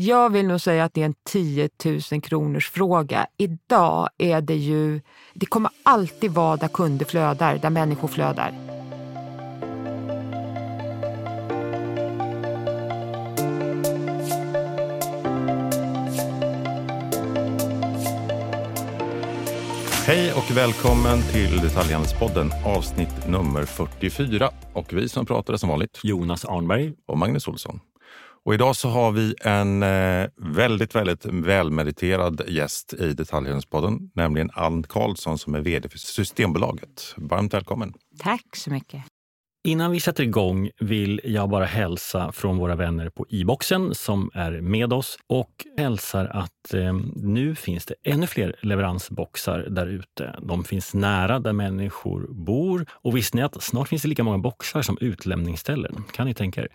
Jag vill nog säga att det är en 10 000 kronors fråga. Idag är det ju, det kommer alltid vara där kunder flödar, där människor flödar. Hej och välkommen till Detaljhandelspodden avsnitt nummer 44. Och vi som pratar är som vanligt Jonas Arnberg och Magnus Olsson. Och idag så har vi en eh, väldigt, väldigt välmeriterad gäst i Detaljhandelspodden, nämligen Ann Karlsson som är vd för Systembolaget. Varmt välkommen! Tack så mycket! Innan vi sätter igång vill jag bara hälsa från våra vänner på e-boxen som är med oss och hälsar att eh, nu finns det ännu fler leveransboxar där ute. De finns nära där människor bor och visste ni att snart finns det lika många boxar som utlämningsställen? Kan ni tänka er?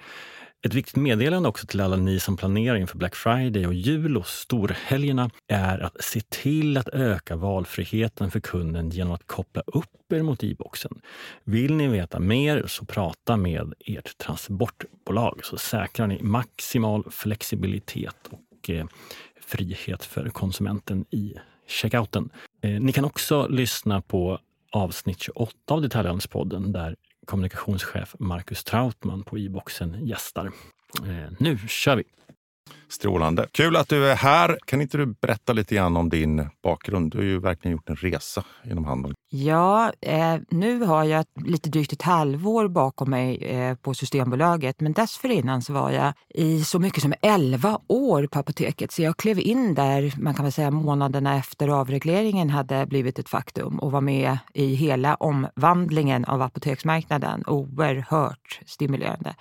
Ett viktigt meddelande också till alla ni som planerar inför Black Friday och jul och storhelgerna är att se till att öka valfriheten för kunden genom att koppla upp er mot e-boxen. Vill ni veta mer så prata med ert transportbolag så säkrar ni maximal flexibilitet och eh, frihet för konsumenten i checkouten. Eh, ni kan också lyssna på avsnitt 28 av Detaljhandelspodden där kommunikationschef Marcus Trautman på e-boxen gästar. Eh, nu kör vi! Strålande. Kul att du är här. Kan inte du berätta lite grann om din bakgrund? Du har ju verkligen gjort en resa inom handeln. Ja, eh, nu har jag lite drygt ett halvår bakom mig eh, på Systembolaget. Men dessförinnan så var jag i så mycket som 11 år på apoteket. Så jag klev in där, man kan väl säga månaderna efter avregleringen hade blivit ett faktum och var med i hela omvandlingen av apoteksmarknaden. Oerhört stimulerande.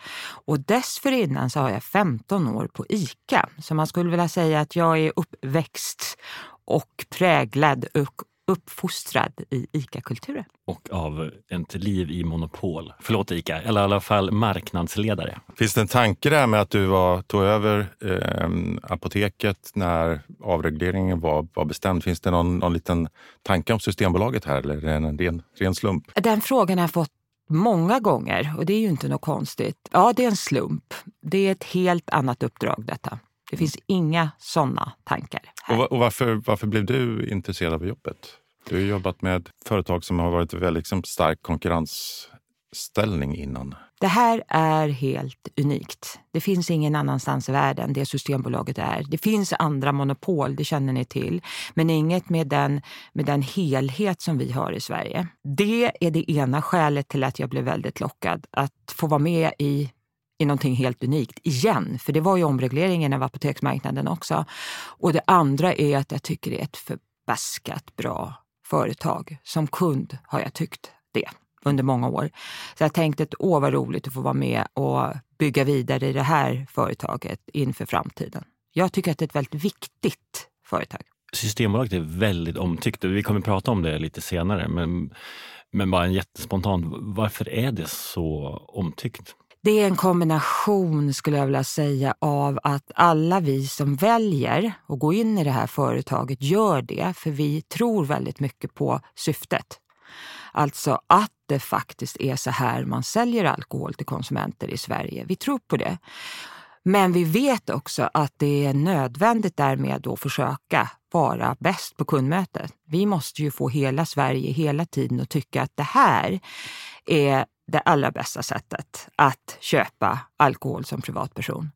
Och dessförinnan så har jag 15 år på ICA. Så man skulle vilja säga att jag är uppväxt och präglad och uppfostrad i ICA-kulturen. Och av ett liv i monopol. Förlåt ICA, eller i alla fall marknadsledare. Finns det en tanke där med att du var, tog över eh, apoteket när avregleringen var, var bestämd? Finns det någon, någon liten tanke om Systembolaget här eller är det en ren, ren slump? Den frågan har jag fått många gånger och det är ju inte något konstigt. Ja, det är en slump. Det är ett helt annat uppdrag detta. Det finns inga sådana tankar. Här. Och, och varför, varför blev du intresserad av jobbet? Du har jobbat med företag som har varit väldigt liksom, stark konkurrensställning innan. Det här är helt unikt. Det finns ingen annanstans i världen det Systembolaget är. Det finns andra monopol, det känner ni till, men inget med den, med den helhet som vi har i Sverige. Det är det ena skälet till att jag blev väldigt lockad att få vara med i i någonting helt unikt igen. För det var ju omregleringen av apoteksmarknaden också. Och det andra är att jag tycker det är ett förbaskat bra företag. Som kund har jag tyckt det under många år. Så jag tänkte att åh vad roligt att få vara med och bygga vidare i det här företaget inför framtiden. Jag tycker att det är ett väldigt viktigt företag. Systembolaget är väldigt omtyckt. Vi kommer att prata om det lite senare. Men, men bara en jättespontan, varför är det så omtyckt? Det är en kombination, skulle jag vilja säga, av att alla vi som väljer att gå in i det här företaget gör det för vi tror väldigt mycket på syftet. Alltså att det faktiskt är så här man säljer alkohol till konsumenter i Sverige. Vi tror på det. Men vi vet också att det är nödvändigt därmed att försöka vara bäst på kundmötet. Vi måste ju få hela Sverige hela tiden att tycka att det här är det allra bästa sättet att köpa alkohol som privatperson.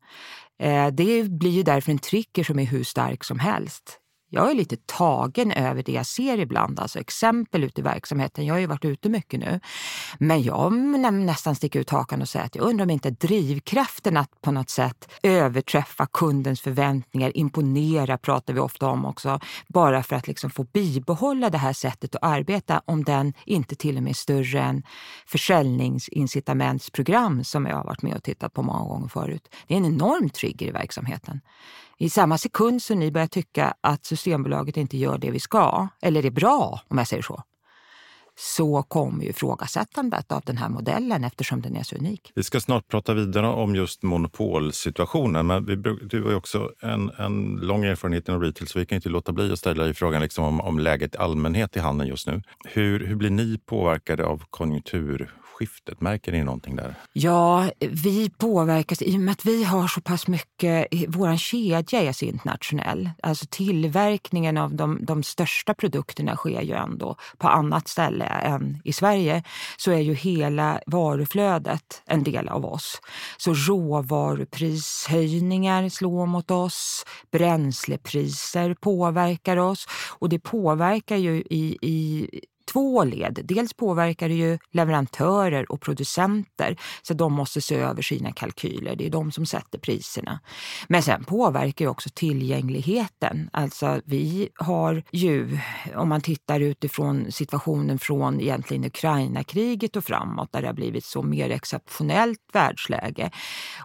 Eh, det blir ju därför en trigger som är hur stark som helst. Jag är lite tagen över det jag ser ibland, alltså exempel ute i verksamheten. Jag har ju varit ute mycket nu. Men jag nästan sticker ut hakan och säger att jag undrar om inte drivkraften att på något sätt överträffa kundens förväntningar, imponera pratar vi ofta om också, bara för att liksom få bibehålla det här sättet att arbeta, om den inte till och med är större än försäljningsincitamentsprogram som jag har varit med och tittat på många gånger förut. Det är en enorm trigger i verksamheten i samma sekund som ni börjar tycka att Systembolaget inte gör det vi ska, eller är bra om jag säger så, så kommer ju ifrågasättandet av den här modellen eftersom den är så unik. Vi ska snart prata vidare om just monopolsituationen, men vi, du har ju också en, en lång erfarenhet inom retail så vi kan inte låta bli att ställa dig frågan liksom om, om läget i allmänhet i handeln just nu. Hur, hur blir ni påverkade av konjunktur generationsskiftet? Märker ni någonting där? Ja, vi påverkas i och med att vi har så pass mycket, vår kedja är så internationell. Alltså tillverkningen av de, de största produkterna sker ju ändå på annat ställe än i Sverige. Så är ju hela varuflödet en del av oss. Så råvaruprishöjningar slår mot oss, bränslepriser påverkar oss och det påverkar ju i, i två led. Dels påverkar det ju leverantörer och producenter så de måste se över sina kalkyler. Det är de som sätter priserna. Men sen påverkar det också tillgängligheten. Alltså vi har ju, om man tittar utifrån situationen från egentligen Ukraina-kriget och framåt där det har blivit så mer exceptionellt världsläge,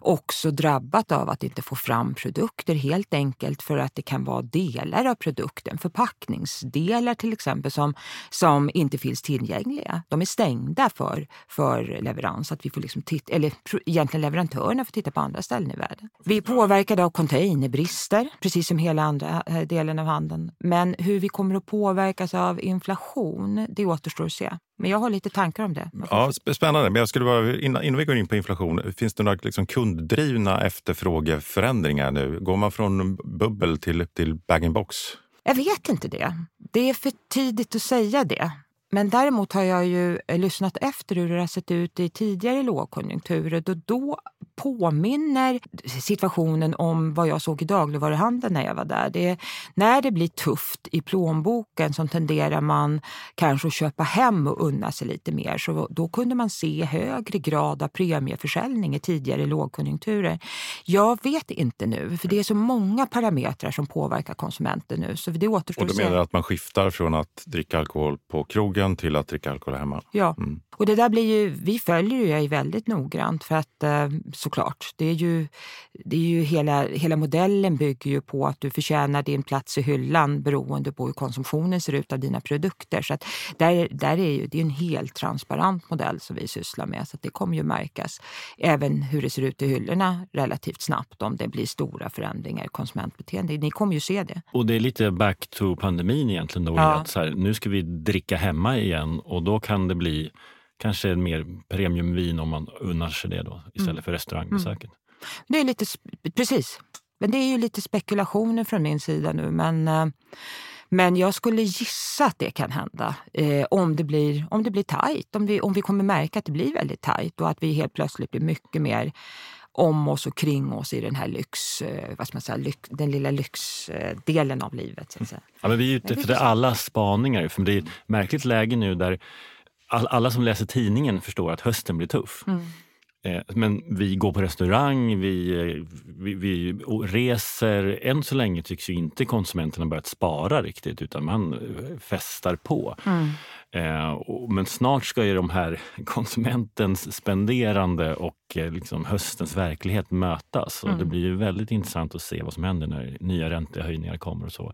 också drabbat av att inte få fram produkter helt enkelt för att det kan vara delar av produkten, förpackningsdelar till exempel som, som inte finns tillgängliga. De är stängda för, för leverans. Att vi får liksom titta, eller egentligen leverantörerna får titta på andra ställen i världen. Vi är påverkade av containerbrister, precis som hela andra eh, delen av handeln. Men hur vi kommer att påverkas av inflation, det återstår att se. Men jag har lite tankar om det. Ja, spännande. Men jag skulle bara, innan, innan vi går in på inflation, finns det några liksom kunddrivna efterfrågeförändringar nu? Går man från bubbel till, till bag-in-box? Jag vet inte det. Det är för tidigt att säga det. Men däremot har jag ju eh, lyssnat efter hur det har sett ut i tidigare lågkonjunkturer. Då, då påminner situationen om vad jag såg i dagligvaruhandeln när jag var där. Det är, när det blir tufft i plånboken så tenderar man kanske att köpa hem och unna sig lite mer. Så då kunde man se högre grad av premieförsäljning i tidigare lågkonjunkturer. Jag vet inte nu, för det är så många parametrar som påverkar konsumenten nu. Så det återstår och du menar att man skiftar från att dricka alkohol på krogen till att dricka alkohol hemma? Ja, mm. och det där blir ju, vi följer ju väldigt noggrant för att eh, såklart. Det är ju, det är ju hela, hela modellen bygger ju på att du förtjänar din plats i hyllan beroende på hur konsumtionen ser ut av dina produkter. Så att där, där är ju, det är en helt transparent modell som vi sysslar med. Så det kommer ju märkas även hur det ser ut i hyllorna relativt snabbt om det blir stora förändringar i konsumentbeteende. Ni kommer ju se det. Och det är lite back to pandemin egentligen. Då, ja. att så här, nu ska vi dricka hemma igen och då kan det bli kanske mer premiumvin om man unnar sig det då istället mm. för restaurangbesöket. Mm. Det är lite, precis. Men det är ju lite spekulationer från min sida nu. Men, eh, men jag skulle gissa att det kan hända eh, om, det blir, om det blir tajt. Om vi, om vi kommer märka att det blir väldigt tajt och att vi helt plötsligt blir mycket mer om oss och kring oss i den här lyx, eh, vad ska man säga, lyx, den lilla lyxdelen av livet. Så. Ja, men vi är ute efter alla spaningar. För det är ett märkligt läge nu där all, alla som läser tidningen förstår att hösten blir tuff. Mm. Eh, men vi går på restaurang, vi, eh, vi, vi, reser. Än så länge tycks ju inte konsumenterna börjat spara riktigt utan man festar på. Mm. Men snart ska ju de här konsumentens spenderande och liksom höstens verklighet mötas. Och Det mm. blir ju väldigt intressant att se vad som händer när nya räntehöjningar kommer. och så.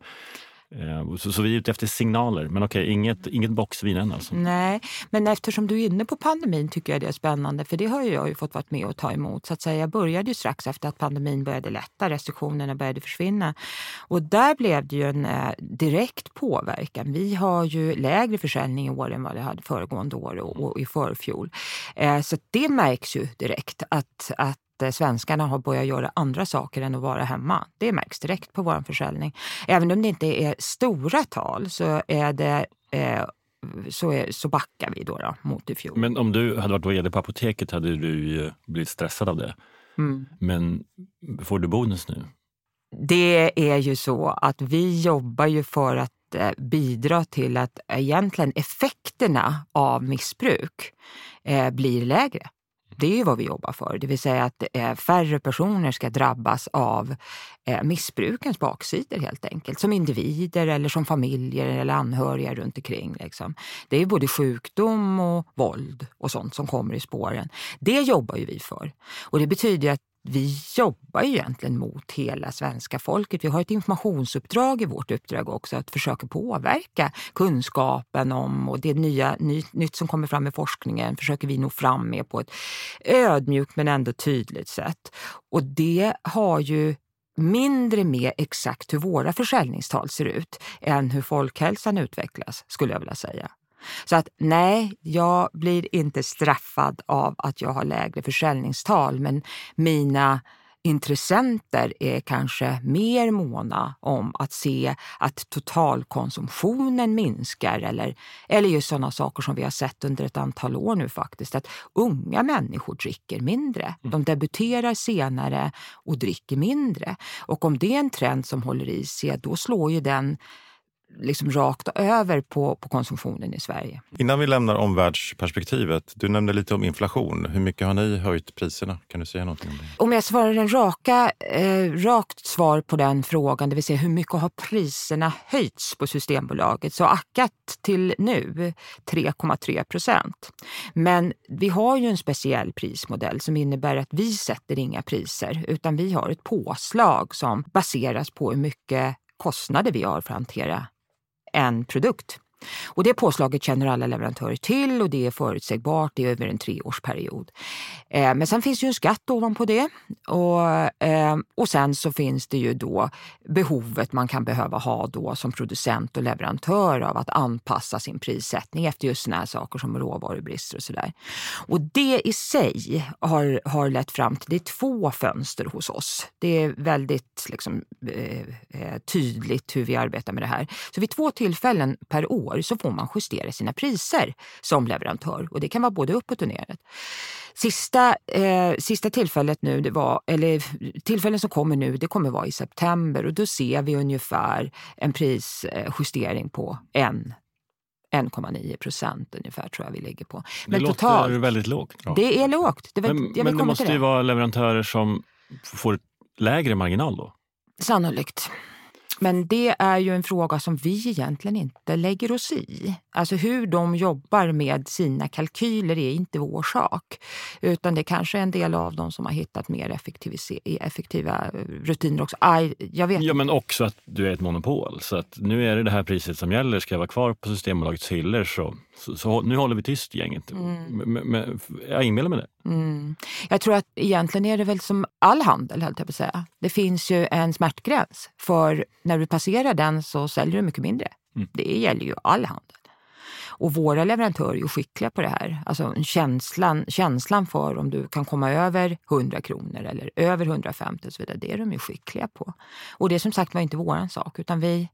Eh, så, så, vi är ute efter signaler. Men okej, inget, inget boxvin än alltså? Nej, men eftersom du är inne på pandemin tycker jag det är spännande. För det har jag ju fått vara med och ta emot. Så att säga, jag började ju strax efter att pandemin började lätta, restriktionerna började försvinna. Och där blev det ju en eh, direkt påverkan. Vi har ju lägre försäljning i år än vad vi hade föregående år och, och i förfjol. Eh, så det märks ju direkt att, att Eh, svenskarna har börjat göra andra saker än att vara hemma. Det märks direkt på vår försäljning. Även om det inte är stora tal så är det eh, så, är, så backar vi då, då mot i fjol. Men om du hade varit vd på apoteket hade du blivit stressad av det. Mm. Men får du bonus nu? Det är ju så att vi jobbar ju för att eh, bidra till att egentligen effekterna av missbruk eh, blir lägre. Det är ju vad vi jobbar för, det vill säga att eh, färre personer ska drabbas av eh, missbrukens baksidor helt enkelt. Som individer eller som familjer eller anhöriga runt omkring. Liksom. Det är både sjukdom och våld och sånt som kommer i spåren. Det jobbar ju vi för. Och det betyder att vi jobbar ju egentligen mot hela svenska folket. Vi har ett informationsuppdrag i vårt uppdrag också, att försöka påverka kunskapen om och det nya, ny, nytt som kommer fram i forskningen försöker vi nå fram med på ett ödmjukt men ändå tydligt sätt. Och det har ju mindre med exakt hur våra försäljningstal ser ut än hur folkhälsan utvecklas, skulle jag vilja säga. Så att nej, jag blir inte straffad av att jag har lägre försäljningstal, men mina intressenter är kanske mer måna om att se att totalkonsumtionen minskar eller, eller just sådana saker som vi har sett under ett antal år nu faktiskt, att unga människor dricker mindre. Mm. De debuterar senare och dricker mindre. Och om det är en trend som håller i sig, då slår ju den liksom rakt över på, på konsumtionen i Sverige. Innan vi lämnar omvärldsperspektivet, du nämnde lite om inflation. Hur mycket har ni höjt priserna? Kan du säga någonting om det? Om jag svarar en raka, eh, rakt svar på den frågan, det vill säga hur mycket har priserna höjts på Systembolaget, så ackat till nu 3,3 procent. Men vi har ju en speciell prismodell som innebär att vi sätter inga priser utan vi har ett påslag som baseras på hur mycket kostnader vi har för att hantera en produkt. Och det påslaget känner alla leverantörer till och det är förutsägbart, det är över en treårsperiod. Eh, men sen finns det ju en skatt ovanpå det och, eh, och sen så finns det ju då behovet man kan behöva ha då som producent och leverantör av att anpassa sin prissättning efter just såna här saker som råvarubrister och sådär. Och det i sig har, har lett fram till, det är två fönster hos oss. Det är väldigt liksom, eh, eh tydligt hur vi arbetar med det här. Så vid två tillfällen per år år så får man justera sina priser som leverantör och det kan vara både uppåt och neråt. Sista, eh, sista tillfället nu, det var, eller tillfällen som kommer nu, det kommer vara i september och då ser vi ungefär en prisjustering på en 1,9 procent ungefär tror jag vi ligger på. Men det totalt, låter väldigt lågt. Ja. Det är lågt. Det, men men det måste ju vara leverantörer som får lägre marginal då? Sannolikt. Men det är ju en fråga som vi egentligen inte lägger oss i. Alltså hur de jobbar med sina kalkyler är inte vår sak. Utan det kanske är en del av dem som har hittat mer effektiva rutiner också. Aj, jag vet. Ja, men också att du är ett monopol. Så att nu är det det här priset som gäller. Ska jag vara kvar på Systembolagets hyllor så, så, så nu håller vi tyst gänget. Mm. jag inbillar mig det. Mm. Jag tror att egentligen är det väl som all handel, höll jag på att säga. Det finns ju en smärtgräns. För när du passerar den så säljer du mycket mindre. Mm. Det gäller ju all handel. Och våra leverantörer är skickliga på det här. Alltså känslan, känslan för om du kan komma över 100 kronor eller över 150 och så vidare, det är de ju skickliga på. Och det är som sagt var inte våran sak, utan vi,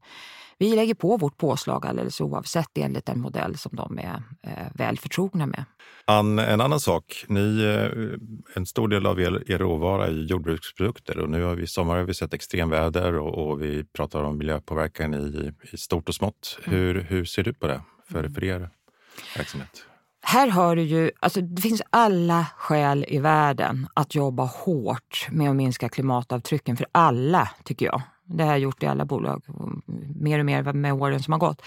vi lägger på vårt påslag alldeles oavsett enligt den modell som de är eh, väl förtrogna med. Ann, en annan sak. Ni, eh, en stor del av er, er råvara är jordbruksprodukter och nu har vi, i sommar har vi sett extremväder och, och vi pratar om miljöpåverkan i, i stort och smått. Mm. Hur, hur ser du på det för, för er verksamhet? Här har du ju, alltså det finns alla skäl i världen att jobba hårt med att minska klimatavtrycken för alla, tycker jag. Det har jag gjort i alla bolag, mer och mer med åren som har gått.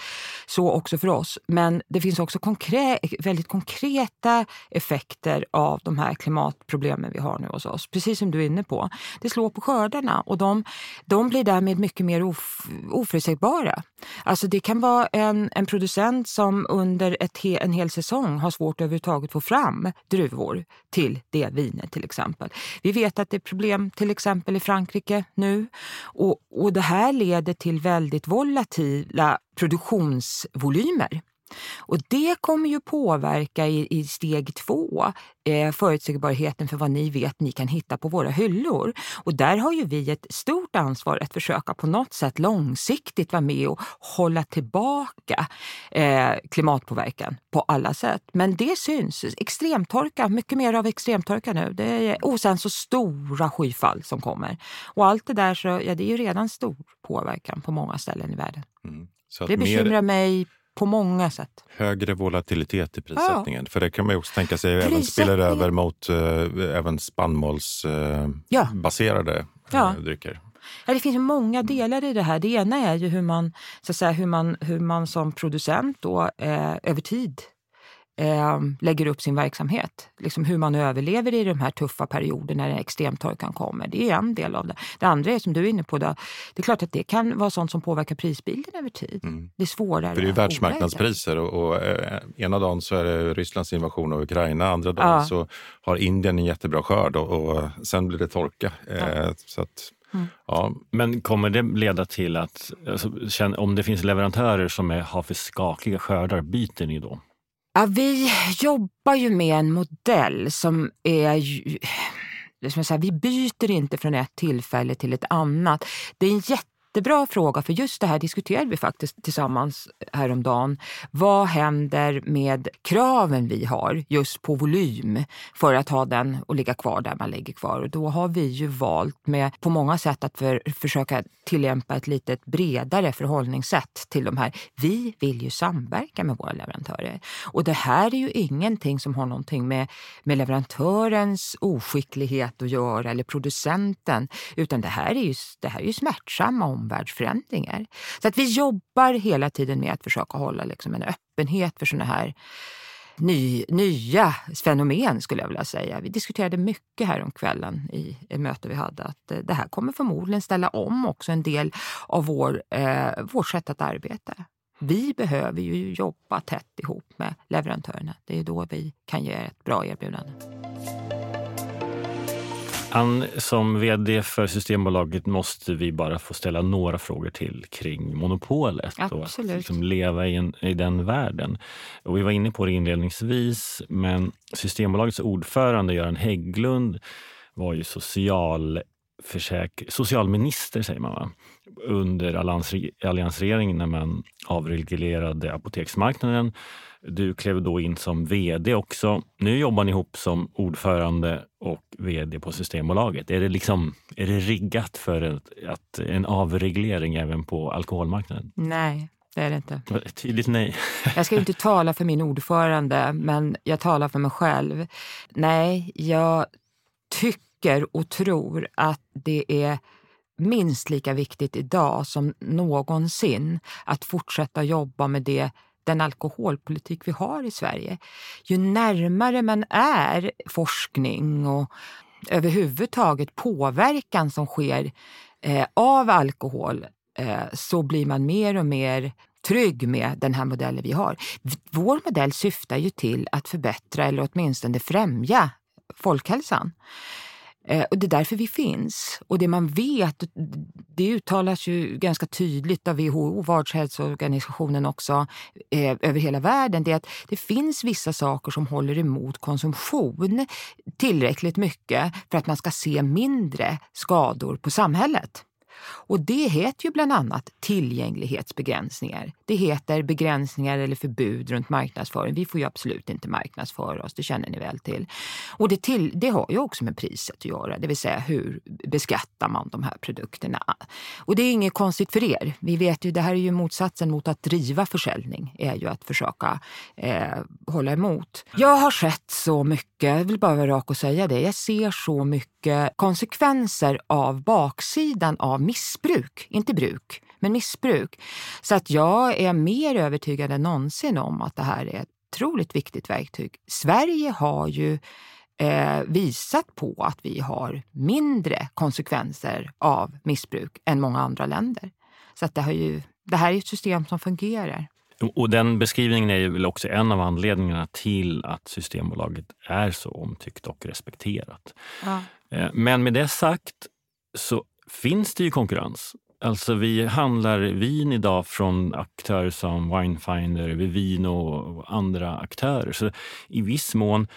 Så också för oss. Men det finns också konkre väldigt konkreta effekter av de här klimatproblemen vi har nu hos oss. Precis som du är inne på. Det slår på skördarna och de, de blir därmed mycket mer of, oförutsägbara. Alltså det kan vara en, en producent som under ett he, en hel säsong har svårt överhuvudtaget få fram druvor till det vinet till exempel. Vi vet att det är problem till exempel i Frankrike nu och, och det här leder till väldigt volatila produktionsvolymer. Och det kommer ju påverka i, i steg två eh, förutsägbarheten för vad ni vet ni kan hitta på våra hyllor. Och där har ju vi ett stort ansvar att försöka på något sätt långsiktigt vara med och hålla tillbaka eh, klimatpåverkan på alla sätt. Men det syns. Extremtorka, mycket mer av extremtorka nu. Det är, och sen så stora skyfall som kommer. Och allt det där så, ja, det är ju redan stor påverkan på många ställen i världen. Mm. det bekymrar mer... mig på många sätt. Högre volatilitet i prissättningen. Ja. För det kan man ju också tänka sig även spiller över mot äh, även spannmålsbaserade äh, ja. äh, drycker. Ja, det finns många delar i det här. Det ena är ju hur man, så att säga, hur man, hur man som producent då, eh, över tid eh, lägger upp sin verksamhet. Liksom hur man överlever i de här tuffa perioderna när extremtorkan kommer. Det är en del av det. Det andra är som du är inne på, då, det är klart att det kan vara sånt som påverkar prisbilden över tid. Mm. Det är svårare. För det är världsmarknadspriser och, och eh, ena dagen så är det Rysslands invasion av Ukraina, andra dagen ja. så har Indien en jättebra skörd och, och sen blir det torka. Ja. Eh, så att, Mm. Ja. Men kommer det leda till att, alltså, om det finns leverantörer som är, har för skakiga skördar, byter ni då? Ja, vi jobbar ju med en modell som är eh, som säga, vi byter inte från ett tillfälle till ett annat. Det är en jätte jättebra fråga, för just det här diskuterade vi faktiskt tillsammans häromdagen. Vad händer med kraven vi har just på volym för att ha den och ligga kvar där man ligger kvar? Och då har vi ju valt med på många sätt att för, försöka tillämpa ett lite bredare förhållningssätt till de här. Vi vill ju samverka med våra leverantörer och det här är ju ingenting som har någonting med, med leverantörens oskicklighet att göra eller producenten, utan det här är ju, det här är ju smärtsamma omvärldsförändringar. Så att vi jobbar hela tiden med att försöka hålla liksom en öppenhet för sådana här ny, nya fenomen skulle jag vilja säga. Vi diskuterade mycket här om kvällen i ett möte vi hade att eh, det här kommer förmodligen ställa om också en del av vår, eh, vårt sätt att arbeta. Vi behöver ju jobba tätt ihop med leverantörerna. Det är då vi kan ge ett bra erbjudande. Ann, som vd för Systembolaget måste vi bara få ställa några frågor till kring monopolet Absolut. och att liksom leva i, en, i den världen. Och vi var inne på det inledningsvis, men Systembolagets ordförande Göran Hägglund var ju social socialminister, säger man va? under alliansregeringen när man avreglerade apoteksmarknaden du klev då in som vd också. Nu jobbar ni ihop som ordförande och vd på Systembolaget. Är det, liksom, är det riggat för ett, att en avreglering även på alkoholmarknaden? Nej, det är det inte. Tydligt nej. jag ska inte tala för min ordförande, men jag talar för mig själv. Nej, jag tycker och tror att det är minst lika viktigt idag som någonsin att fortsätta jobba med det den alkoholpolitik vi har i Sverige. Ju närmare man är forskning och överhuvudtaget påverkan som sker eh, av alkohol eh, så blir man mer och mer trygg med den här modellen vi har. Vår modell syftar ju till att förbättra eller åtminstone främja folkhälsan. Eh, och det är därför vi finns. Och det man vet, det uttalas ju ganska tydligt av WHO, Världshälsoorganisationen också, eh, över hela världen, det är att det finns vissa saker som håller emot konsumtion tillräckligt mycket för att man ska se mindre skador på samhället. Och det heter ju bland annat tillgänglighetsbegränsningar. Det heter begränsningar eller förbud runt marknadsföring. Vi får ju absolut inte marknadsföra oss, det känner ni väl till. Och det, till, det har ju också med priset att göra, det vill säga hur beskattar man de här produkterna? Och det är inget konstigt för er. Vi vet ju, det här är ju motsatsen mot att driva försäljning, är ju att försöka eh, hålla emot. Jag har sett så mycket, jag vill bara vara rak och säga det, jag ser så mycket konsekvenser av baksidan av missbruk, inte bruk, men missbruk. Så att jag är mer övertygad än någonsin om att det här är ett otroligt viktigt verktyg. Sverige har ju eh, visat på att vi har mindre konsekvenser av missbruk än många andra länder. Så att det, har ju, det här är ett system som fungerar. Och den beskrivningen är väl också en av anledningarna till att Systembolaget är så omtyckt och respekterat. Ja. Eh, men med det sagt så finns det ju konkurrens. Alltså vi handlar vin idag från aktörer som Winefinder, Vivino och andra aktörer. Så i viss mån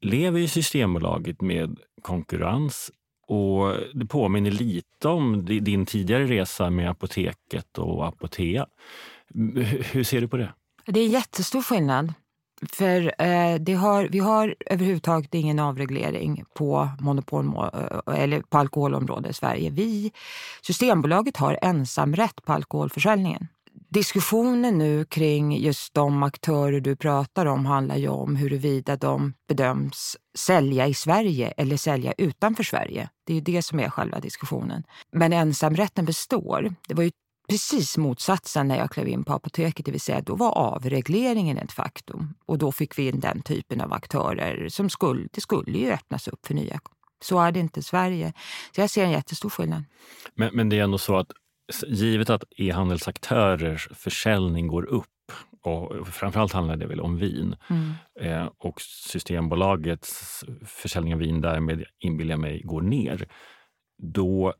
lever ju Systembolaget med konkurrens och det påminner lite om din tidigare resa med Apoteket och Apotea. Hur ser du på det? Det är jättestor skillnad. För eh, det har, vi har överhuvudtaget ingen avreglering på, monopol, eh, eller på alkoholområdet i Sverige. Vi, Systembolaget har ensamrätt på alkoholförsäljningen. Diskussionen nu kring just de aktörer du pratar om handlar ju om huruvida de bedöms sälja i Sverige eller sälja utanför Sverige. Det är ju det som är själva diskussionen. Men ensamrätten består. Det var ju precis motsatsen när jag klev in på apoteket, det vill säga då var avregleringen ett faktum. Och då fick vi in den typen av aktörer som skulle, det skulle ju öppnas upp för nya. Så är det inte i Sverige. Så jag ser en jättestor skillnad. Men, men det är ändå så att givet att e-handelsaktörers försäljning går upp och framförallt handlar det väl om vin. Mm. Eh, och Systembolagets försäljning av vin därmed, inbillar jag mig, går ner. Då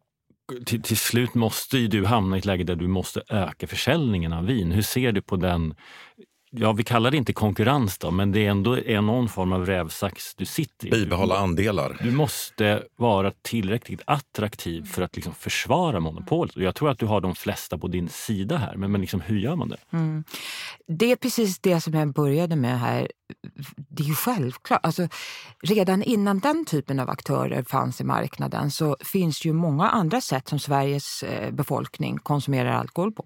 till, till slut måste ju du hamna i ett läge där du måste öka försäljningen av vin. Hur ser du på den ja, vi kallar det inte konkurrens då, men det är ändå någon form av rävsax du sitter i. Bibehålla andelar. Du måste vara tillräckligt attraktiv för att liksom försvara monopolet. Och jag tror att du har de flesta på din sida här, men, men liksom, hur gör man det? Mm. Det är precis det som jag började med här. Det är ju självklart. Alltså, redan innan den typen av aktörer fanns i marknaden så finns ju många andra sätt som Sveriges eh, befolkning konsumerar alkohol på.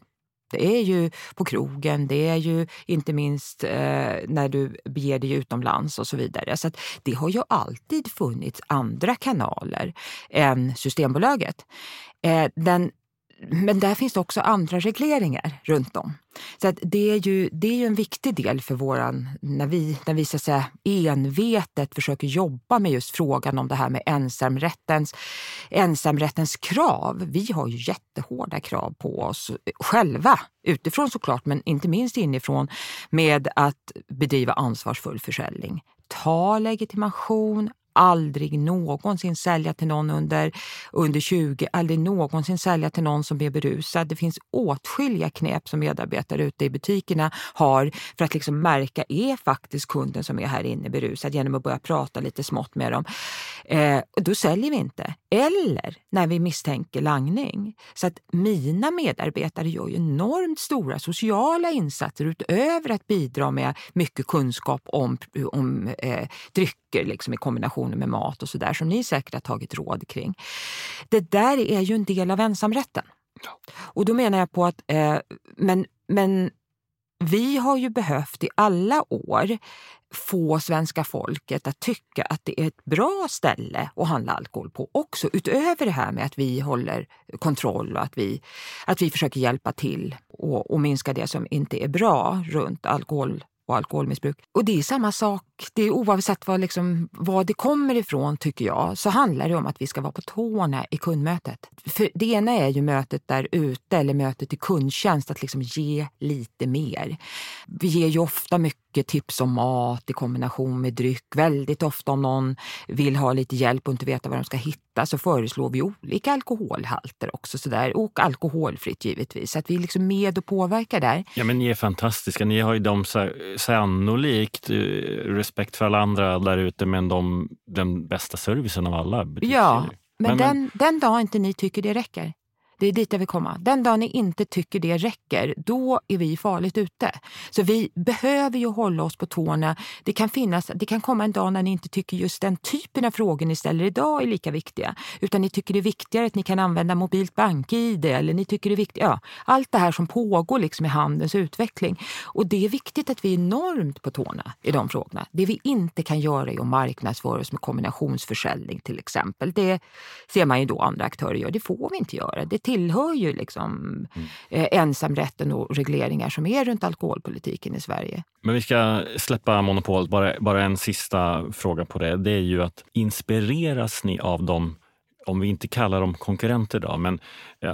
Det är ju på krogen, det är ju inte minst eh, när du beger dig utomlands och så vidare. Så det har ju alltid funnits andra kanaler än Systembolaget. Eh, den men där finns det också andra regleringar runt om. Så att det, är ju, det är ju en viktig del för våran, när vi, när vi så att säga, envetet försöker jobba med just frågan om det här med ensamrättens, ensamrättens krav. Vi har ju jättehårda krav på oss själva, utifrån såklart, men inte minst inifrån, med att bedriva ansvarsfull försäljning. Ta legitimation, aldrig någonsin sälja till någon under, under 20, aldrig någonsin sälja till någon som är berusad. Det finns åtskilliga knep som medarbetare ute i butikerna har för att liksom märka, är faktiskt kunden som är här inne berusad genom att börja prata lite smått med dem. Eh, då säljer vi inte. Eller när vi misstänker langning. Så att mina medarbetare gör ju enormt stora sociala insatser utöver att bidra med mycket kunskap om, om eh, drycker liksom i kombination med mat och sådär som ni säkert har tagit råd kring. Det där är ju en del av ensamrätten. Och då menar jag på att, eh, men, men vi har ju behövt i alla år få svenska folket att tycka att det är ett bra ställe att handla alkohol på också. Utöver det här med att vi håller kontroll och att vi, att vi försöker hjälpa till och, och minska det som inte är bra runt alkohol och alkoholmissbruk. Och det är samma sak, det är oavsett vad, liksom, vad det kommer ifrån tycker jag, så handlar det om att vi ska vara på tårna i kundmötet. För det ena är ju mötet där ute eller mötet i kundtjänst, att liksom ge lite mer. Vi ger ju ofta mycket tips om mat i kombination med dryck. Väldigt ofta om någon vill ha lite hjälp och inte veta vad de ska hitta så föreslår vi olika alkoholhalter också sådär. och alkoholfritt givetvis. Så att vi är liksom med och påverkar där. Ja men ni är fantastiska. Ni har ju de sannolikt, respekt för alla andra där ute, men de, den bästa servicen av alla. Ja, men, men, den, den dag inte ni tycker det räcker, det är dit jag vill komma. Den dag ni inte tycker det räcker, då är vi farligt ute. Så vi behöver ju hålla oss på tårna. Det kan, finnas, det kan komma en dag när ni inte tycker just den typen av frågor ni ställer idag är lika viktiga. Utan ni tycker det är viktigare att ni kan använda mobilt bank-id eller ni tycker det är viktigt. Ja, allt det här som pågår liksom i handelns utveckling. Och det är viktigt att vi är enormt på tårna i de frågorna. Det vi inte kan göra är att marknadsföra oss med kombinationsförsäljning till exempel. Det ser man ju då andra aktörer göra. Det får vi inte göra. Det tillhör ju liksom mm. eh, ensamrätten och regleringar som är runt alkoholpolitiken i Sverige. Men vi ska släppa monopolet. Bara, bara en sista fråga på det. Det är ju att inspireras ni av de om vi inte kallar dem konkurrenter då, men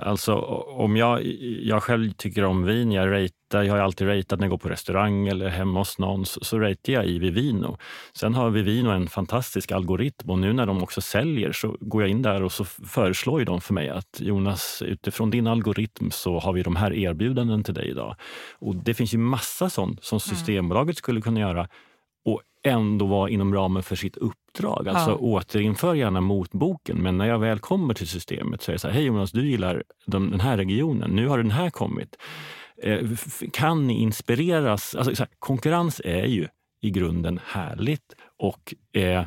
alltså om jag, jag själv tycker om vin, jag ratear, jag har alltid ratat när jag går på restaurang eller hemma hos någon, så, så ratear jag i Vivino. Sen har Vivino en fantastisk algoritm och nu när de också säljer så går jag in där och så föreslår ju de för mig att Jonas, utifrån din algoritm så har vi de här erbjudanden till dig idag. Och det finns ju massa sånt som mm. Systembolaget skulle kunna göra och ändå vara inom ramen för sitt uppdrag. Alltså ja. återinför gärna motboken, men när jag väl kommer till systemet så är det så här, hej Jonas, du gillar den här regionen, nu har den här kommit. Eh, kan ni inspireras? Alltså, här, konkurrens är ju i grunden härligt och eh,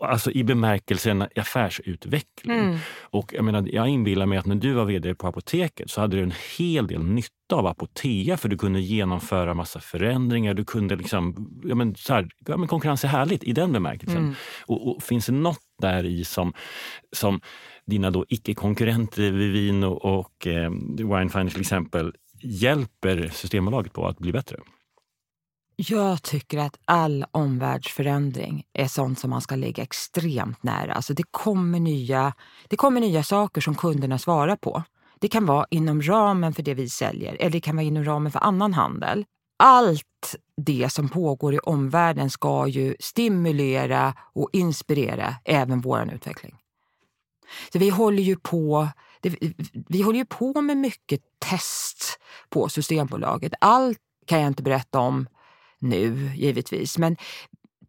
alltså i bemärkelsen affärsutveckling. Mm. Och jag, menar, jag inbillar mig att när du var vd på Apoteket så hade du en hel del nytta av Apotea för du kunde genomföra massa förändringar. Du kunde liksom, ja, men, så här, ja, men konkurrens är härligt i den bemärkelsen. Mm. Och, och, finns det något där i som, som dina då icke-konkurrenter Vivino och eh, Winefine till exempel hjälper Systembolaget på att bli bättre? Jag tycker att all omvärldsförändring är sånt som man ska ligga extremt nära. Alltså det, kommer nya, det kommer nya saker som kunderna svarar på. Det kan vara inom ramen för det vi säljer eller det kan vara inom ramen för annan handel. Allt det som pågår i omvärlden ska ju stimulera och inspirera även vår utveckling. Så vi håller ju på det, vi håller ju på med mycket test på Systembolaget. Allt kan jag inte berätta om nu givetvis, men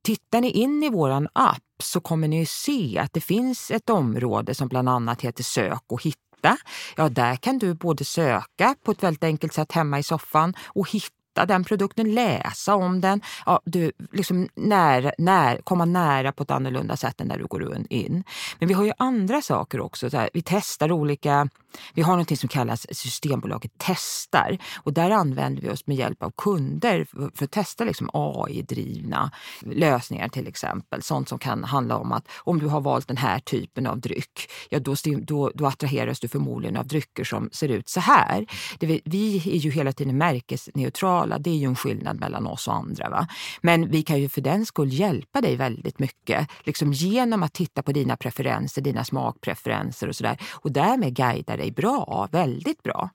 tittar ni in i våran app så kommer ni se att det finns ett område som bland annat heter Sök och hitta. Ja, där kan du både söka på ett väldigt enkelt sätt hemma i soffan och hitta den produkten, läsa om den, ja, du, liksom när, när, komma nära på ett annorlunda sätt än när du går in. Men vi har ju andra saker också. Så här, vi testar olika, vi har något som kallas Systembolaget testar och där använder vi oss med hjälp av kunder för, att testa liksom AI-drivna lösningar till exempel. Sånt som kan handla om att om du har valt den här typen av dryck, ja då, då, då attraheras du förmodligen av drycker som ser ut så här. Det, vi är ju hela tiden märkesneutrala. Det är ju en skillnad mellan oss och andra. Va? Men vi kan ju för den skull hjälpa dig väldigt mycket liksom genom att titta på dina preferenser, dina smakpreferenser och sådär. Och därmed guida dig bra, väldigt bra.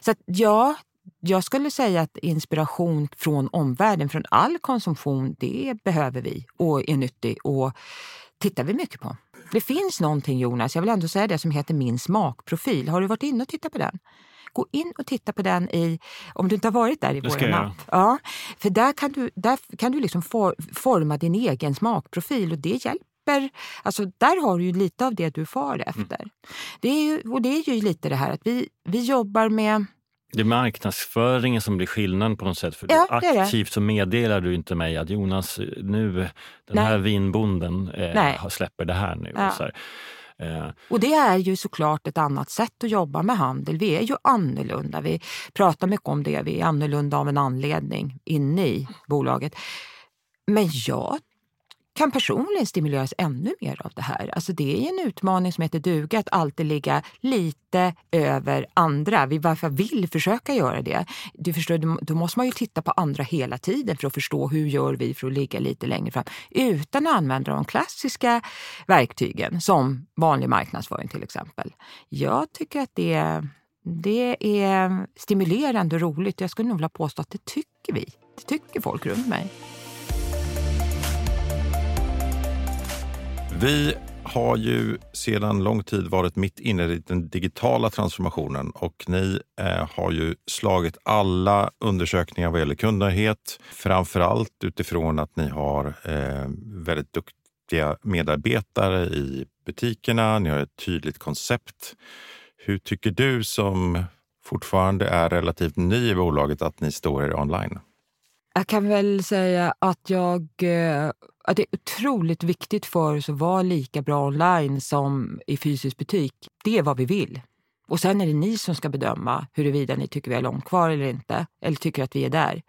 Så att, ja, jag skulle säga att inspiration från omvärlden, från all konsumtion, det behöver vi och är nyttig och tittar vi mycket på. Det finns någonting Jonas, jag vill ändå säga det, som heter Min smakprofil. Har du varit inne och tittat på den? Gå in och titta på den i, om du inte har varit där i vår app. Ja, för där kan du, där kan du liksom for, forma din egen smakprofil och det hjälper Alltså, där har du ju lite av det du far mm. efter. Mm. Det är ju, och det är ju lite det här att vi, vi jobbar med det är marknadsföringen som blir skillnaden på något sätt. För ja, aktivt så meddelar du inte mig att Jonas, nu den Nej. här vinbonden eh, släpper det här nu. Ja. Eh. Och det är ju såklart ett annat sätt att jobba med handel. Vi är ju annorlunda. Vi pratar mycket om det. Vi är annorlunda av en anledning inne i bolaget. Men jag kan personligen stimuleras ännu mer av det här. Alltså det är en utmaning som heter duga, att alltid ligga lite över andra. Vi varför vill försöka göra det. Du förstår, då måste man ju titta på andra hela tiden för att förstå hur gör vi för att ligga lite längre fram utan att använda de klassiska verktygen som vanlig marknadsföring till exempel. Jag tycker att det, det är stimulerande och roligt. Jag skulle nog vilja påstå att det tycker vi. Det tycker folk runt mig. Vi har ju sedan lång tid varit mitt inne i den digitala transformationen och ni eh, har ju slagit alla undersökningar vad gäller kundnöjdhet. Framför allt utifrån att ni har eh, väldigt duktiga medarbetare i butikerna. Ni har ett tydligt koncept. Hur tycker du som fortfarande är relativt ny i bolaget att ni står er online? Jag kan väl säga att jag eh, att det är otroligt viktigt för oss att vara lika bra online som i fysisk butik. Det är vad vi vill. Och sen är det ni som ska bedöma huruvida ni tycker vi har långt kvar eller inte, eller tycker att vi är där.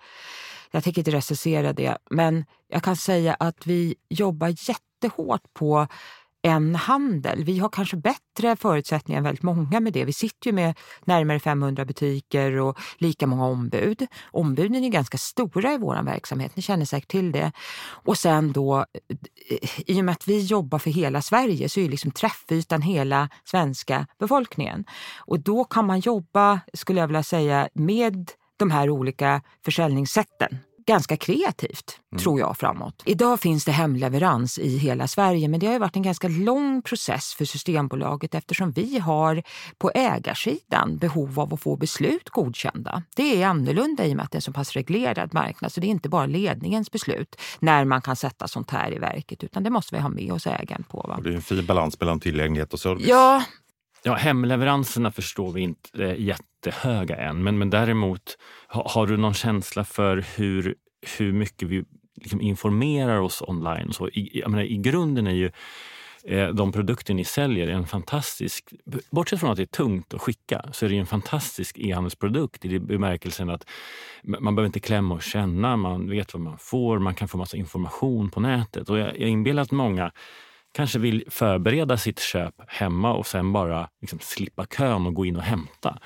Jag tänker inte recensera det, men jag kan säga att vi jobbar jättehårt på en handel. Vi har kanske bättre förutsättningar än väldigt många med det. Vi sitter ju med närmare 500 butiker och lika många ombud. Ombuden är ganska stora i vår verksamhet, ni känner säkert till det. Och sen då, i och med att vi jobbar för hela Sverige så är liksom träffytan hela svenska befolkningen. Och då kan man jobba, skulle jag vilja säga, med de här olika försäljningssätten ganska kreativt, mm. tror jag, framåt. Idag finns det hemleverans i hela Sverige men det har varit en ganska lång process för Systembolaget eftersom vi har på ägarsidan behov av att få beslut godkända. Det är annorlunda i och med att det är en så pass reglerad marknad så det är inte bara ledningens beslut när man kan sätta sånt här i verket utan det måste vi ha med oss ägaren på. Va? Och det är en fin balans mellan tillgänglighet och service. Ja, Ja, hemleveranserna förstår vi inte eh, jättehöga än, men, men däremot har, har du någon känsla för hur, hur mycket vi liksom informerar oss online? Så i, jag menar, I grunden är ju eh, de produkter ni säljer en fantastisk... Bortsett från att det är tungt att skicka så är det en fantastisk e-handelsprodukt i bemärkelsen att man behöver inte klämma och känna, man vet vad man får, man kan få massa information på nätet. Och jag, jag inbillar att många kanske vill förbereda sitt köp hemma och sen bara liksom slippa kön och gå in och hämta.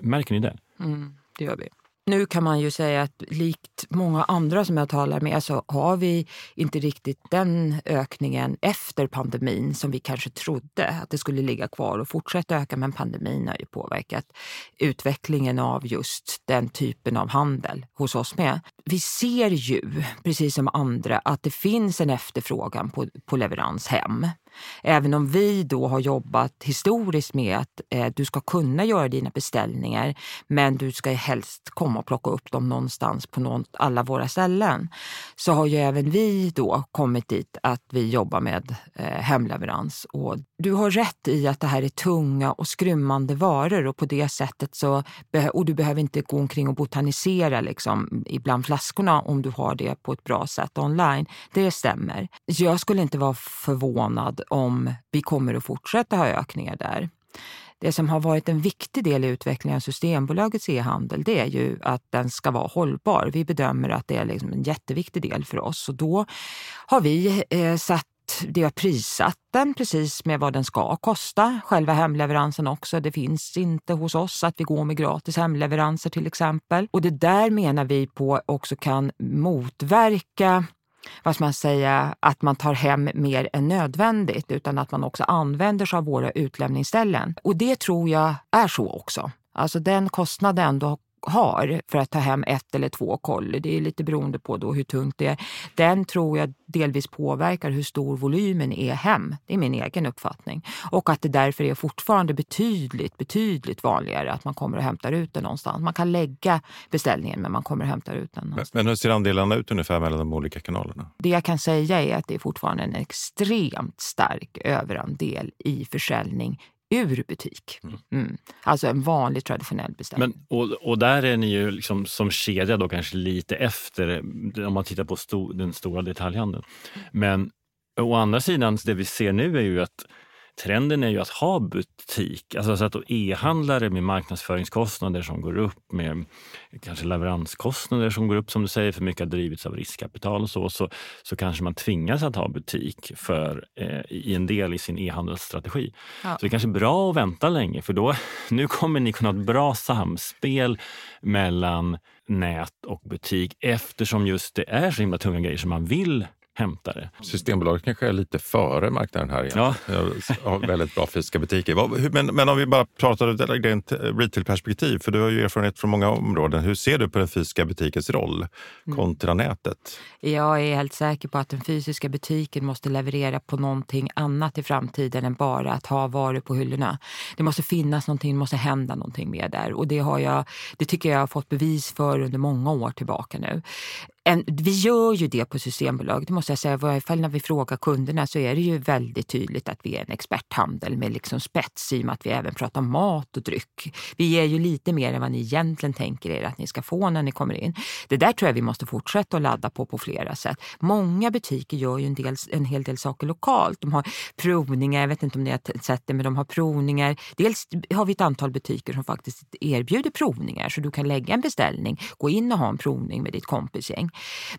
Märker ni det? Mm, det gör vi. Nu kan man ju säga att likt många andra som jag talar med så har vi inte riktigt den ökningen efter pandemin som vi kanske trodde att det skulle ligga kvar och fortsätta öka. Men pandemin har ju påverkat utvecklingen av just den typen av handel hos oss med. Vi ser ju, precis som andra, att det finns en efterfrågan på, på leverans hem. Även om vi då har jobbat historiskt med att eh, du ska kunna göra dina beställningar men du ska helst komma och plocka upp dem någonstans på någon, alla våra ställen. Så har ju även vi då kommit dit att vi jobbar med eh, hemleverans. Och du har rätt i att det här är tunga och skrymmande varor och på det sättet så och du behöver inte gå omkring och botanisera liksom, ibland flaskorna om du har det på ett bra sätt online. Det stämmer. Jag skulle inte vara förvånad om vi kommer att fortsätta ha ökningar där. Det som har varit en viktig del i utvecklingen av Systembolagets e-handel det är ju att den ska vara hållbar. Vi bedömer att det är liksom en jätteviktig del för oss och då har vi eh, satt det har prissatt den precis med vad den ska kosta. Själva hemleveransen också. Det finns inte hos oss att vi går med gratis hemleveranser till exempel. Och det där menar vi på också kan motverka vad ska man säga, att man tar hem mer än nödvändigt utan att man också använder sig av våra utlämningsställen. Och det tror jag är så också. Alltså den kostnaden då har för att ta hem ett eller två kolli, det är lite beroende på då hur tungt det är, den tror jag delvis påverkar hur stor volymen är hem. Det är min egen uppfattning. Och att det därför är fortfarande betydligt, betydligt vanligare att man kommer och hämtar ut den någonstans. Man kan lägga beställningen men man kommer och hämtar ut den någonstans. Men hur ser andelarna ut ungefär mellan de olika kanalerna? Det jag kan säga är att det är fortfarande en extremt stark överandel i försäljning ur butik. Mm. mm. Alltså en vanlig traditionell beställning. Men, och, och där är ni ju liksom som kedja då kanske lite efter om man tittar på sto, den stora detaljhandeln. Men å andra sidan, det vi ser nu är ju att trenden är ju att ha butik, alltså så att e-handlare med marknadsföringskostnader som går upp med kanske leveranskostnader som går upp som du säger, för mycket har drivits av riskkapital och så, så, så kanske man tvingas att ha butik för, eh, i en del i sin e-handelsstrategi. Ja. Så det är kanske är bra att vänta länge för då, nu kommer ni kunna ha ett bra samspel mellan nät och butik eftersom just det är så himla tunga grejer som man vill hämtare. Systembolaget kanske är lite före marknaden här. Igen. Ja. har väldigt bra fysiska butiker. Men, men om vi bara pratar ur ett rent retail-perspektiv, för du har ju erfarenhet från många områden. Hur ser du på den fysiska butikens roll mm. kontra mm. nätet? Jag är helt säker på att den fysiska butiken måste leverera på någonting annat i framtiden än bara att ha varor på hyllorna. Det måste finnas någonting, det måste hända någonting mer där. Och det, har jag, det tycker jag har fått bevis för under många år tillbaka nu en, vi gör ju det på Systembolaget, det måste jag säga. I varje fall när vi frågar kunderna så är det ju väldigt tydligt att vi är en experthandel med liksom spets i och med att vi även pratar mat och dryck. Vi ger ju lite mer än vad ni egentligen tänker er att ni ska få när ni kommer in. Det där tror jag vi måste fortsätta att ladda på på flera sätt. Många butiker gör ju en, del, en hel del saker lokalt. De har provningar, jag vet inte om ni har sett det, men de har provningar. Dels har vi ett antal butiker som faktiskt erbjuder provningar så du kan lägga en beställning, gå in och ha en provning med ditt kompisgäng.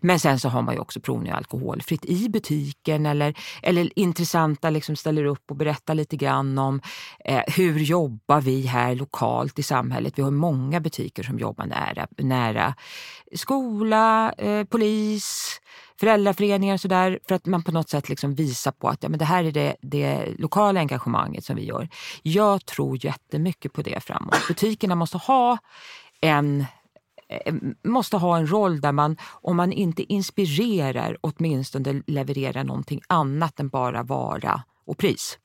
Men sen så har man ju också provning alkoholfritt i butiken eller, eller intressanta liksom ställer upp och berättar lite grann om eh, hur jobbar vi här lokalt i samhället. Vi har många butiker som jobbar nära, nära skola, eh, polis, föräldraföreningar och sådär för att man på något sätt liksom visar på att ja, men det här är det, det lokala engagemanget som vi gör. Jag tror jättemycket på det framåt. Butikerna måste ha en Eh, måste ha en roll där man, om man inte inspirerar, åtminstone levererar någonting annat än bara vara och pris.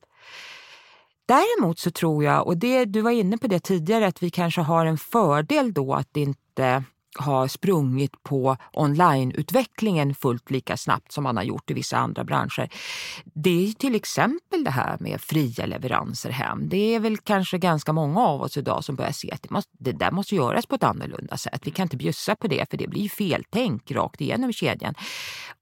Däremot så tror jag, och det, du var inne på det tidigare, att vi kanske har en fördel då att inte har sprungit på onlineutvecklingen fullt lika snabbt som man har gjort i vissa andra branscher. Det är till exempel det här med fria leveranser hem. Det är väl kanske ganska många av oss idag som börjar se att det, måste, det där måste göras på ett annorlunda sätt. Vi kan inte bjussa på det för det blir feltänk rakt igenom kedjan.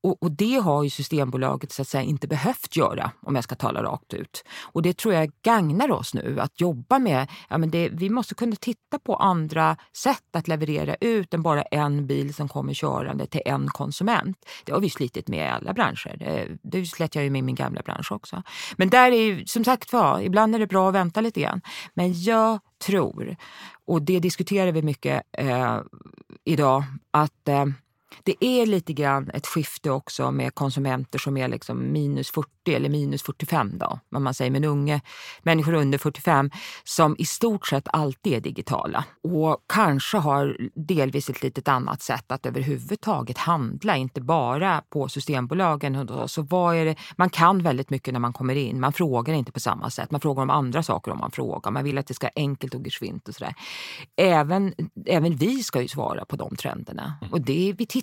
Och, och, det har ju Systembolaget så att säga inte behövt göra om jag ska tala rakt ut. Och det tror jag gagnar oss nu att jobba med. Ja, men det, vi måste kunna titta på andra sätt att leverera ut bara en bil som kommer körande till en konsument. Det har vi slitit med i alla branscher. Eh, det, slet jag ju med i min gamla bransch också. Men där är ju, som sagt var, ibland är det bra att vänta lite grann. Men jag tror, och det diskuterar vi mycket eh, idag, att eh, det är lite grann ett skifte också med konsumenter som är liksom minus 40 eller minus 45 då, vad man säger, men unga människor under 45 som i stort sett alltid är digitala och kanske har delvis ett litet annat sätt att överhuvudtaget handla, inte bara på Systembolagen. Så vad är det? Man kan väldigt mycket när man kommer in. Man frågar inte på samma sätt. Man frågar om andra saker om man frågar. Man vill att det ska vara enkelt och geschwint och sådär. Även, även vi ska ju svara på de trenderna. Och det, vi tittar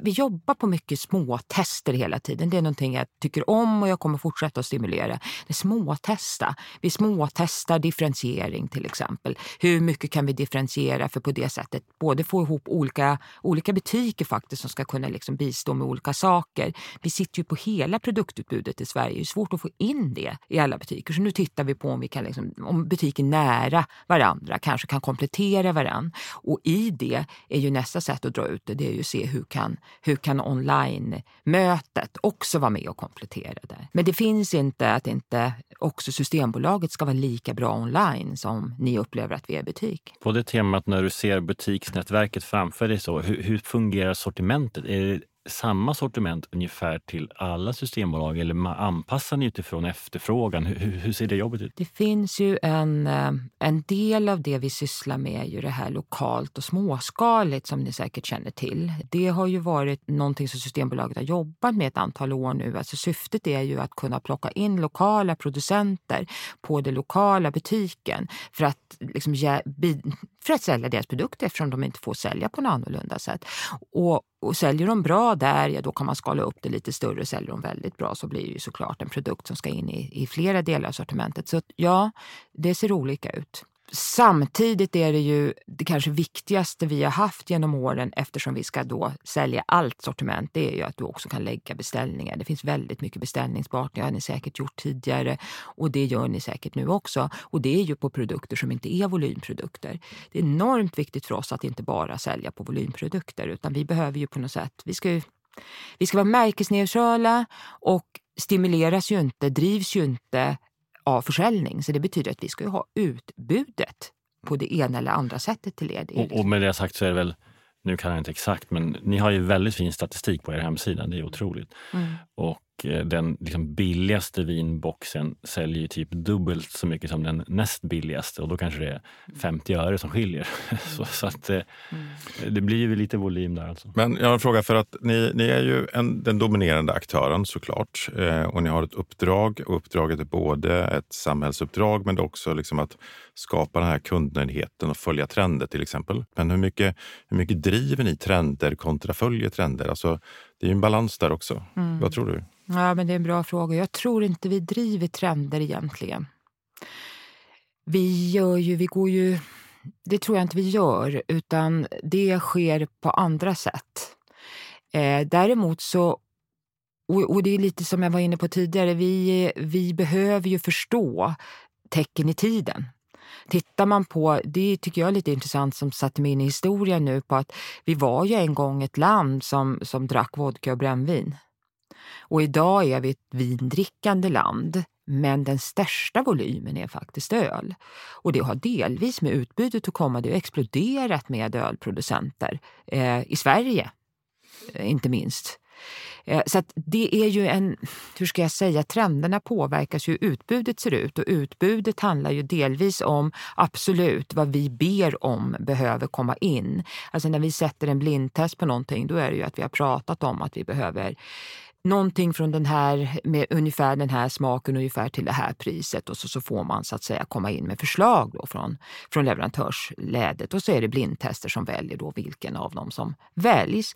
vi jobbar på mycket småtester hela tiden. Det är någonting jag tycker om och jag kommer fortsätta att stimulera. Det är småtesta. Vi småtestar differentiering till exempel. Hur mycket kan vi differentiera för på det sättet både få ihop olika, olika butiker faktiskt som ska kunna liksom bistå med olika saker. Vi sitter ju på hela produktutbudet i Sverige. Det är svårt att få in det i alla butiker. Så nu tittar vi på om vi kan liksom, om butiker nära varandra kanske kan komplettera varandra. Och i det är ju nästa sätt att dra ut det, det är ju att se hur kan hur kan online-mötet också vara med och komplettera det? Men det finns inte att inte också Systembolaget ska vara lika bra online som ni upplever att vi är i butik. På det temat när du ser butiksnätverket framför dig, så, hur, hur fungerar sortimentet? Är det samma sortiment ungefär till alla systembolag eller anpassar ni utifrån efterfrågan? Hur, hur, ser det jobbet ut? Det finns ju en, eh, en del av det vi sysslar med är ju det här lokalt och småskaligt som ni säkert känner till. Det har ju varit någonting som Systembolaget har jobbat med ett antal år nu. Alltså syftet är ju att kunna plocka in lokala producenter på den lokala butiken för att, liksom, för att sälja deras produkter eftersom de inte får sälja på något annorlunda sätt. Och och säljer de bra där, ja då kan man skala upp det lite större. Säljer de väldigt bra så blir det ju såklart en produkt som ska in i, i flera delar av sortimentet. Så ja, det ser olika ut. Samtidigt är det ju det kanske viktigaste vi har haft genom åren eftersom vi ska då sälja allt sortiment, det är ju att du också kan lägga beställningar. Det finns väldigt mycket beställningsbart, det har ni säkert gjort tidigare och det gör ni säkert nu också. Och det är ju på produkter som inte är volymprodukter. Det är enormt viktigt för oss att inte bara sälja på volymprodukter utan vi behöver ju på något sätt, vi ska, vi ska vara märkesneutrala och stimuleras ju inte, drivs ju inte av försäljning. Så det betyder att vi ska ha utbudet på det ena eller andra sättet till er. Och, och med det sagt så är det väl, nu kan jag inte exakt, men ni har ju väldigt fin statistik på er hemsida. Det är otroligt. Mm. Och den liksom billigaste vinboxen säljer typ dubbelt så mycket som den näst billigaste och då kanske det är 50 öre som skiljer. så, så att, eh, mm. Det blir ju lite volym där. Alltså. Men jag har en fråga, för att ni, ni är ju en, den dominerande aktören såklart eh, och ni har ett uppdrag och uppdraget är både ett samhällsuppdrag men också liksom att skapa den här kundnöjdheten och följa trender till exempel. Men hur mycket, hur mycket driver ni trender kontra följer trender? Alltså, det är ju en balans där också. Mm. Vad tror du? Ja, men det är en bra fråga. Jag tror inte vi driver trender egentligen. Vi gör ju, vi går ju, det tror jag inte vi gör, utan det sker på andra sätt. Eh, däremot så, och, och, det är lite som jag var inne på tidigare, vi, vi behöver ju förstå tecken i tiden. Tittar man på, det tycker jag är lite intressant som satte mig in i historien nu på att vi var ju en gång ett land som, som drack vodka och brännvin. Och idag är vi ett vindrickande land, men den största volymen är faktiskt öl. Och det har delvis med utbudet att komma. Det har exploderat med ölproducenter eh, i Sverige, eh, inte minst. Eh, så att det är ju en, hur ska jag säga, trenderna påverkas ju hur utbudet ser ut och utbudet handlar ju delvis om absolut vad vi ber om behöver komma in. Alltså när vi sätter en blindtest på någonting då är det ju att vi har pratat om att vi behöver någonting från den här, med ungefär den här smaken, ungefär till det här priset och så, så får man så att säga komma in med förslag då från, från leverantörsledet och så är det blindtester som väljer då vilken av dem som väljs.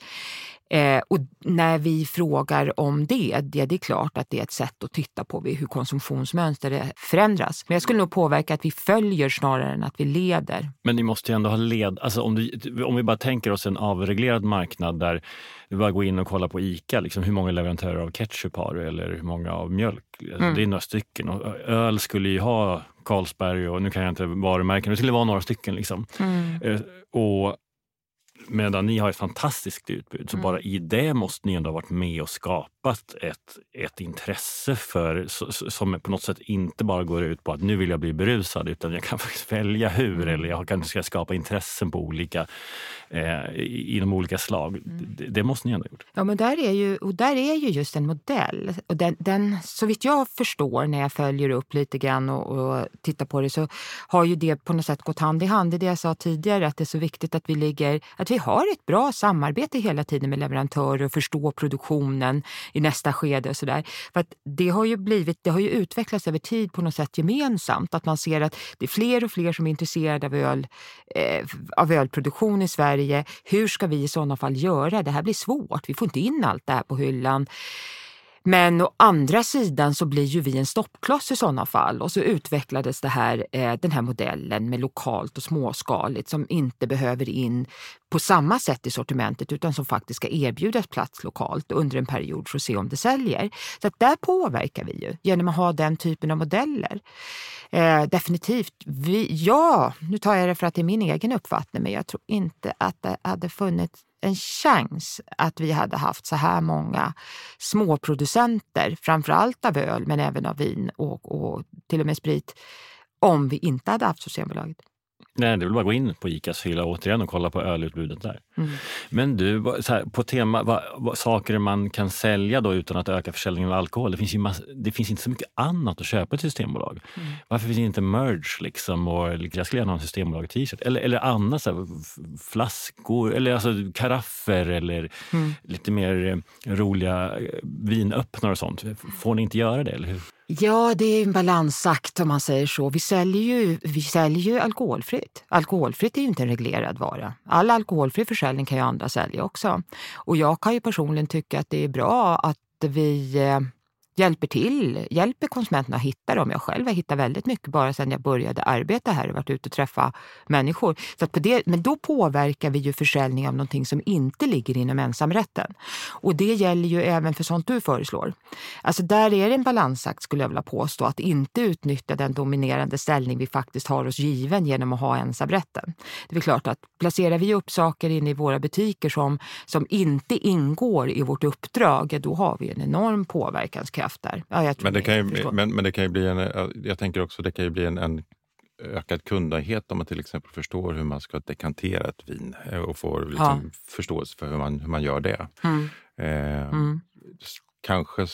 Eh, och när vi frågar om det, det, det är klart att det är ett sätt att titta på hur konsumtionsmönster förändras. Men jag skulle nog påverka att vi följer snarare än att vi leder. Men ni måste ju ändå ha led, alltså om, du, om vi bara tänker oss en avreglerad marknad där vi bara går in och kollar på ICA, liksom, hur många leverantörer av ketchup har du eller hur många av mjölk? Alltså, mm. Det är några stycken. Och öl skulle ju ha Carlsberg och nu kan jag inte varumärken, det skulle vara några stycken. Liksom. Mm. Eh, och Medan ni har ett fantastiskt utbud. Så Mm. bara i det måste ni ändå ha varit med och skapat ett, ett intresse för som på något sätt inte bara går ut på att nu vill jag bli berusad utan jag kan faktiskt välja hur Mm. eller jag kanske ska skapa intressen på olika, eh, inom olika slag. Mm. Det, det måste ni ändå ha gjort. Ja, men där är ju, och där är ju just en modell. Och den, den, så vitt jag förstår när jag följer upp lite grann och, och tittar på det så har ju det på något sätt gått hand i hand. Det är det jag sa tidigare, att det är så viktigt att vi, ligger, att vi har ett bra samarbete hela tiden med leverantörer och förstår produktionen i nästa skede och sådär. För att det har ju blivit, det har ju utvecklats över tid på något sätt gemensamt. Att man ser att det är fler och fler som är intresserade av, öl, eh, av ölproduktion i Sverige. Hur ska vi i sådana fall göra? Det här blir svårt. Vi får inte in allt det här på hyllan. Men å andra sidan så blir ju vi en stoppkloss i sådana fall och så utvecklades det här, eh, den här modellen med lokalt och småskaligt som inte behöver in på samma sätt i sortimentet utan som faktiskt ska erbjudas plats lokalt under en period för att se om det säljer. Så att där påverkar vi ju genom att ha den typen av modeller. Eh, definitivt. Vi, ja, nu tar jag det för att det är min egen uppfattning men jag tror inte att det hade funnits en chans att vi hade haft så här många småproducenter, framför allt av öl men även av vin och, och till och med sprit, om vi inte hade haft Systembolaget. Nej, det väl bara gå in på Icas hylla återigen och kolla på ölutbudet där. Mm. Men du, här, på tema vad, vad, saker man kan sälja då utan att öka försäljningen av alkohol. Det finns, ju mass, det finns inte så mycket annat att köpa i systembolag. Mm. Varför finns det inte merge liksom? Och, jag skulle gärna ha en systembolag-t-shirt. Eller, eller annat, så här, flaskor, eller alltså karaffer eller Mm. lite mer eh, roliga eh, vinöppnare och sånt. Får ni inte göra det? Eller hur? Ja, det är en balansakt om man säger så. Vi säljer ju, vi säljer ju alkoholfritt. Alkoholfritt är ju inte en reglerad vara. All alkoholfri försäljning kan ju andra sälja också. Och jag kan ju personligen tycka att det är bra att vi eh, hjälper till, hjälper konsumenterna att hitta dem. Jag själv har hittat väldigt mycket bara sedan jag började arbeta här och varit ute och träffa människor. Så att på det, men då påverkar vi ju försäljning av någonting som inte ligger inom ensamrätten. Och det gäller ju även för sånt du föreslår. Alltså där är det en balansakt skulle jag vilja påstå, att inte utnyttja den dominerande ställning vi faktiskt har oss given genom att ha ensamrätten. Det är klart att placerar vi upp saker inne i våra butiker som, som inte ingår i vårt uppdrag, då har vi en enorm påverkanskraft där. Ja, Men det, kan ju, men, men det kan ju bli en, jag tänker också det kan ju bli en, en ökad kundnöjdhet om man till exempel förstår hur man ska dekantera ett vin eh, och får liksom förståelse för hur man, hur man gör det. Mm, Eh, mm. Kanske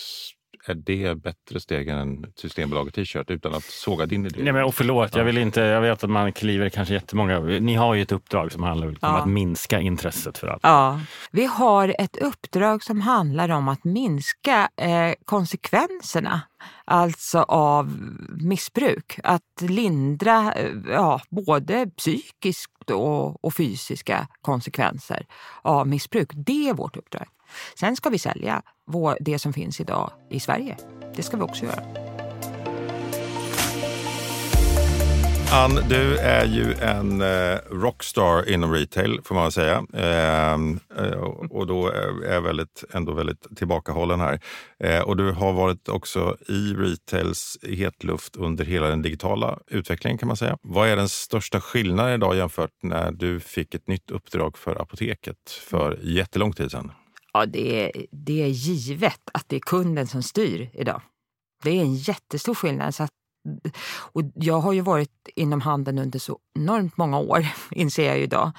är det bättre steg än Systembolaget t-shirt utan att såga din idé. Nej, men, och förlåt, jag, vill inte, jag vet att man kliver kanske jättemånga... Ni har ju ett uppdrag som handlar om Ja. att minska intresset för allt. Ja, vi har ett uppdrag som handlar om att minska eh, konsekvenserna alltså av missbruk. Att lindra eh, ja, både psykiskt och, och fysiska konsekvenser av missbruk. Det är vårt uppdrag. Sen ska vi sälja vår, det som finns idag i Sverige. Det ska vi också göra. Ann, du är ju en eh, rockstar inom retail får man väl säga. Ehm, eh, och och då är jag väldigt, ändå väldigt tillbakahållen här. Eh, och du har varit också i retails hetluft under hela den digitala utvecklingen kan man säga. Vad är den största skillnaden idag jämfört när du fick ett nytt uppdrag för Apoteket för jättelång tid sedan? Ja, det är, det är givet att det är kunden som styr idag. Det är en jättestor skillnad. Så att, och jag har ju varit inom handeln under så enormt många år, inser jag ju idag.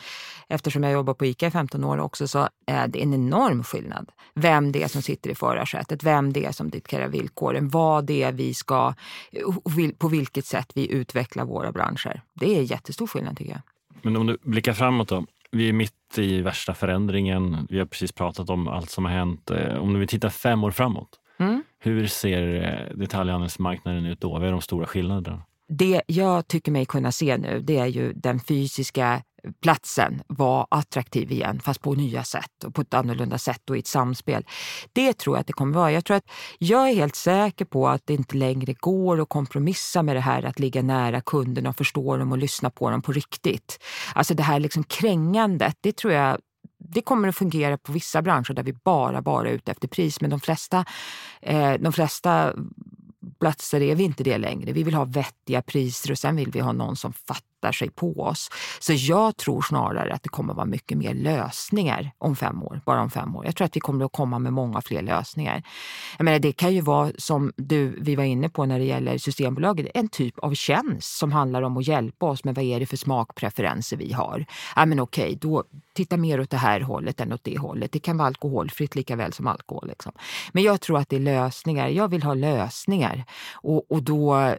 Eftersom jag jobbar på ICA i 15 år också så är det en enorm skillnad. Vem det är som sitter i förarsätet, vem det är som dikterar villkoren, vad det är vi ska, på vilket sätt vi utvecklar våra branscher. Det är jättestor skillnad tycker jag. Men om du blickar framåt då. Vi är mitt i värsta förändringen. Vi har precis pratat om allt som har hänt. Eh, Om vi tittar fem år framåt, Mm. hur ser eh, detaljhandelsmarknaden ut då? Vad är de stora skillnaderna? Det jag tycker mig kunna se nu det är ju den fysiska platsen var attraktiv igen fast på nya sätt och på ett annorlunda sätt och i ett samspel. Det tror jag att det kommer vara. Jag tror att jag är helt säker på att det inte längre går att kompromissa med det här att ligga nära kunderna och förstå dem och lyssna på dem på riktigt. Alltså det här liksom krängandet, det tror jag det kommer att fungera på vissa branscher där vi bara, bara är ute efter pris. Men de flesta, eh, de flesta platser är vi inte det längre. Vi vill ha vettiga priser och sen vill vi ha någon som fattar rättar sig på oss. Så jag tror snarare att det kommer vara mycket mer lösningar om fem år, bara om fem år. Jag tror att vi kommer att komma med många fler lösningar. Jag menar, det kan ju vara som du, vi var inne på när det gäller Systembolaget, en typ av tjänst som handlar om att hjälpa oss med vad är det för smakpreferenser vi har. Ja, men okej, då titta mer åt det här hållet än åt det hållet. Det kan vara alkoholfritt lika väl som alkohol. Liksom. Men jag tror att det är lösningar. Jag vill ha lösningar och, och då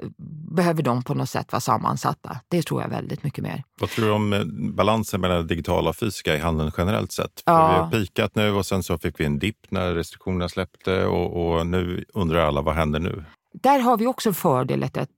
behöver de på något sätt vara sammansatta. Det tror jag väldigt mycket mer. Vad tror du om eh, balansen mellan det digitala och fysiska i handeln generellt sett? Ja. Vi har pikat nu och sen så fick vi en dipp när restriktionerna släppte och, och nu undrar alla vad händer nu? Där har vi också fördelen att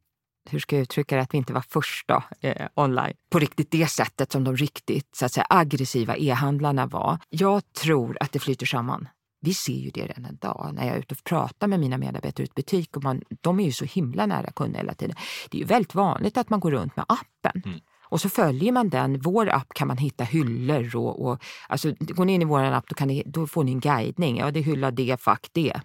hur ska jag uttrycka det, att vi inte var först då, eh, online. På riktigt det sättet som de riktigt så att säga, aggressiva e-handlarna var. Jag tror att det flyter samman. Vi ser ju det redan idag när jag är ute och pratar med mina medarbetare i butik. Och man, de är ju så himla nära kunder hela tiden. Det är ju väldigt vanligt att man går runt med appen. Mm. Och så följer man den. Vår app kan man hitta hyllor och, och alltså, går ni in i vår app då, kan ni, då får ni en guidning. Ja, det hylla det, fack det.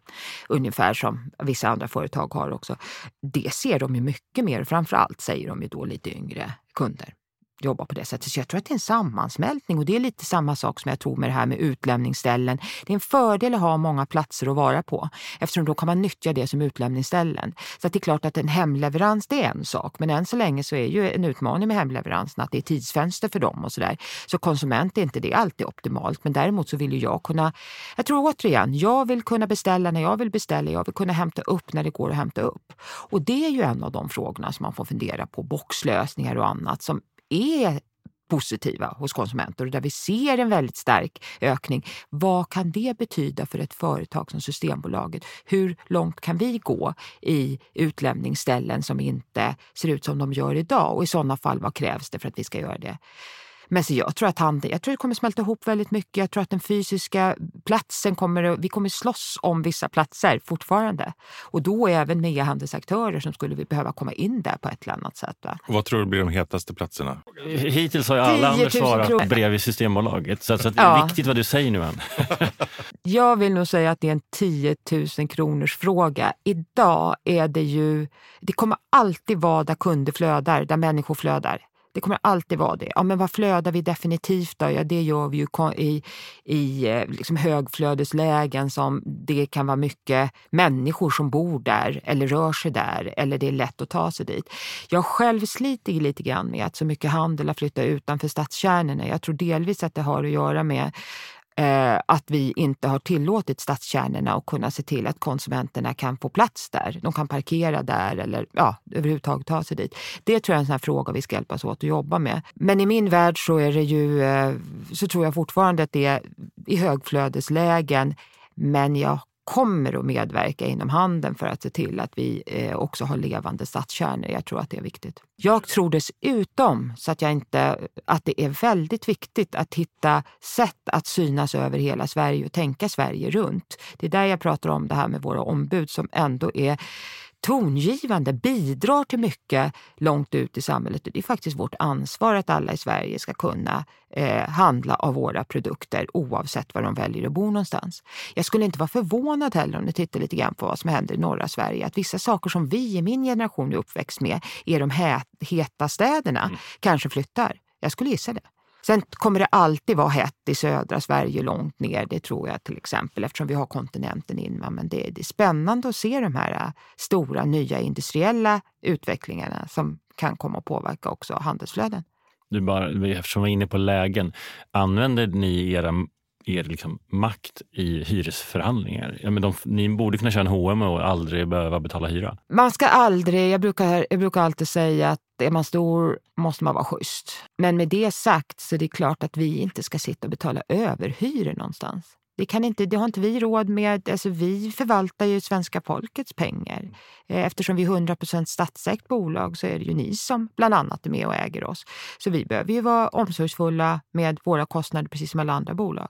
Ungefär som vissa andra företag har också. Det ser de ju mycket mer. Framförallt säger de ju då lite yngre kunder jobba på det sättet. Så jag tror att det är en sammansmältning och det är lite samma sak som jag tror med det här med utlämningsställen. Det är en fördel att ha många platser att vara på eftersom då kan man nyttja det som utlämningsställen. Så det är klart att en hemleverans det är en sak men än så länge så är ju en utmaning med hemleveransen att det är tidsfönster för dem och sådär. Så konsument är inte det alltid optimalt men däremot så vill ju jag kunna, jag tror återigen, jag vill kunna beställa när jag vill beställa, jag vill kunna hämta upp när det går att hämta upp. Och det är ju en av de frågorna som man får fundera på, boxlösningar och annat som är positiva hos konsumenter och där vi ser en väldigt stark ökning. Vad kan det betyda för ett företag som Systembolaget? Hur långt kan vi gå i utlämningsställen som inte ser ut som de gör idag? Och i sådana fall, vad krävs det för att vi ska göra det? Men så jag tror att handel, jag tror det kommer smälta ihop väldigt mycket. Jag tror att den fysiska platsen kommer, vi kommer slåss om vissa platser fortfarande. Och då även med e-handelsaktörer som skulle vi behöva komma in där på ett eller annat sätt. Va? vad tror du blir de hetaste platserna? Hittills har ju alla andra svarat bredvid Systembolaget. Så, så det är ja. viktigt vad du säger nu Ann. jag vill nog säga att det är en 10 000 kronors fråga. Idag är det ju, det kommer alltid vara där kunder flödar, där människor flödar. Det kommer alltid vara det. Ja, men vad flödar vi definitivt då? Ja, det gör vi ju i, i eh, liksom högflödeslägen som det kan vara mycket människor som bor där eller rör sig där eller det är lätt att ta sig dit. Jag själv sliter lite grann med att så mycket handel har flyttat utanför stadskärnorna. Jag tror delvis att det har att göra med eh, att vi inte har tillåtit stadskärnorna att kunna se till att konsumenterna kan få plats där. De kan parkera där eller ja, överhuvudtaget ta sig dit. Det tror jag är en sån fråga vi ska hjälpas åt att jobba med. Men i min värld så är det ju, eh, så tror jag fortfarande att det är i högflödeslägen men jag kommer att medverka inom handeln för att se till att vi eh, också har levande stadskärnor. Jag tror att det är viktigt. Jag tror dessutom så att, jag inte, att det är väldigt viktigt att hitta sätt att synas över hela Sverige och tänka Sverige runt. Det är där jag pratar om det här med våra ombud som ändå är tongivande, bidrar till mycket långt ut i samhället. Det är faktiskt vårt ansvar att alla i Sverige ska kunna eh, handla av våra produkter oavsett var de väljer att bo någonstans. Jag skulle inte vara förvånad heller om du tittar lite grann på vad som händer i norra Sverige. Att vissa saker som vi i min generation är uppväxt med, är de heta städerna, mm. kanske flyttar. Jag skulle gissa det. Sen kommer det alltid vara hett i södra Sverige långt ner, det tror jag till exempel eftersom vi har kontinenten in. Men det, det är spännande att se de här äh, stora nya industriella utvecklingarna som kan komma att påverka också handelsflöden. Du bara, eftersom vi är inne på lägen, använder ni era er liksom makt i hyresförhandlingar? Ja, men de, ni borde kunna köra en H&M och aldrig behöva betala hyra. Man ska aldrig, jag brukar, jag brukar alltid säga att är man stor måste man vara schysst. Men med det sagt så är det klart att vi inte ska sitta och betala överhyror någonstans. Det, kan inte, det har inte vi råd med. Alltså vi förvaltar ju svenska folkets pengar. Eh, eftersom vi är 100% statsägt bolag så är det ju ni som bland annat är med och äger oss. Så vi behöver ju vara omsorgsfulla med våra kostnader precis som alla andra bolag.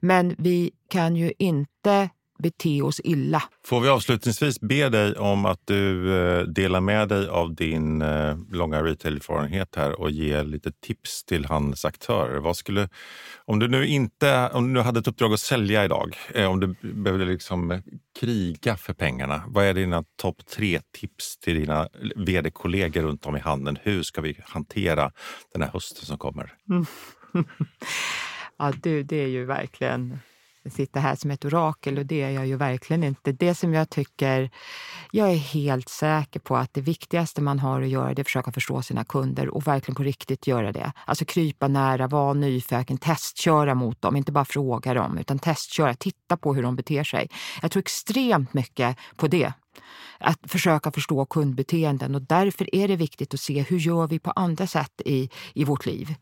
Men vi kan ju inte bete oss illa. Får vi avslutningsvis be dig om att du eh, delar med dig av din eh, långa retail-erfarenhet här och ger lite tips till handelsaktörer. Vad skulle, om, du nu inte, om du nu hade ett uppdrag att sälja idag, eh, om du behövde liksom kriga för pengarna, vad är dina topp tre tips till dina vd-kollegor runt om i handeln? Hur ska vi hantera den här hösten som kommer? Mm. ja, du, det är ju verkligen sitta här som ett orakel och det är jag ju verkligen inte. Det som jag tycker, jag är helt säker på att det viktigaste man har att göra det är att försöka förstå sina kunder och verkligen på riktigt göra det. Alltså krypa nära, vara nyfiken, testköra mot dem, inte bara fråga dem utan testköra, titta på hur de beter sig. Jag tror extremt mycket på det att försöka förstå kundbeteenden och därför är det viktigt att se hur gör vi på andra sätt i, i vårt liv.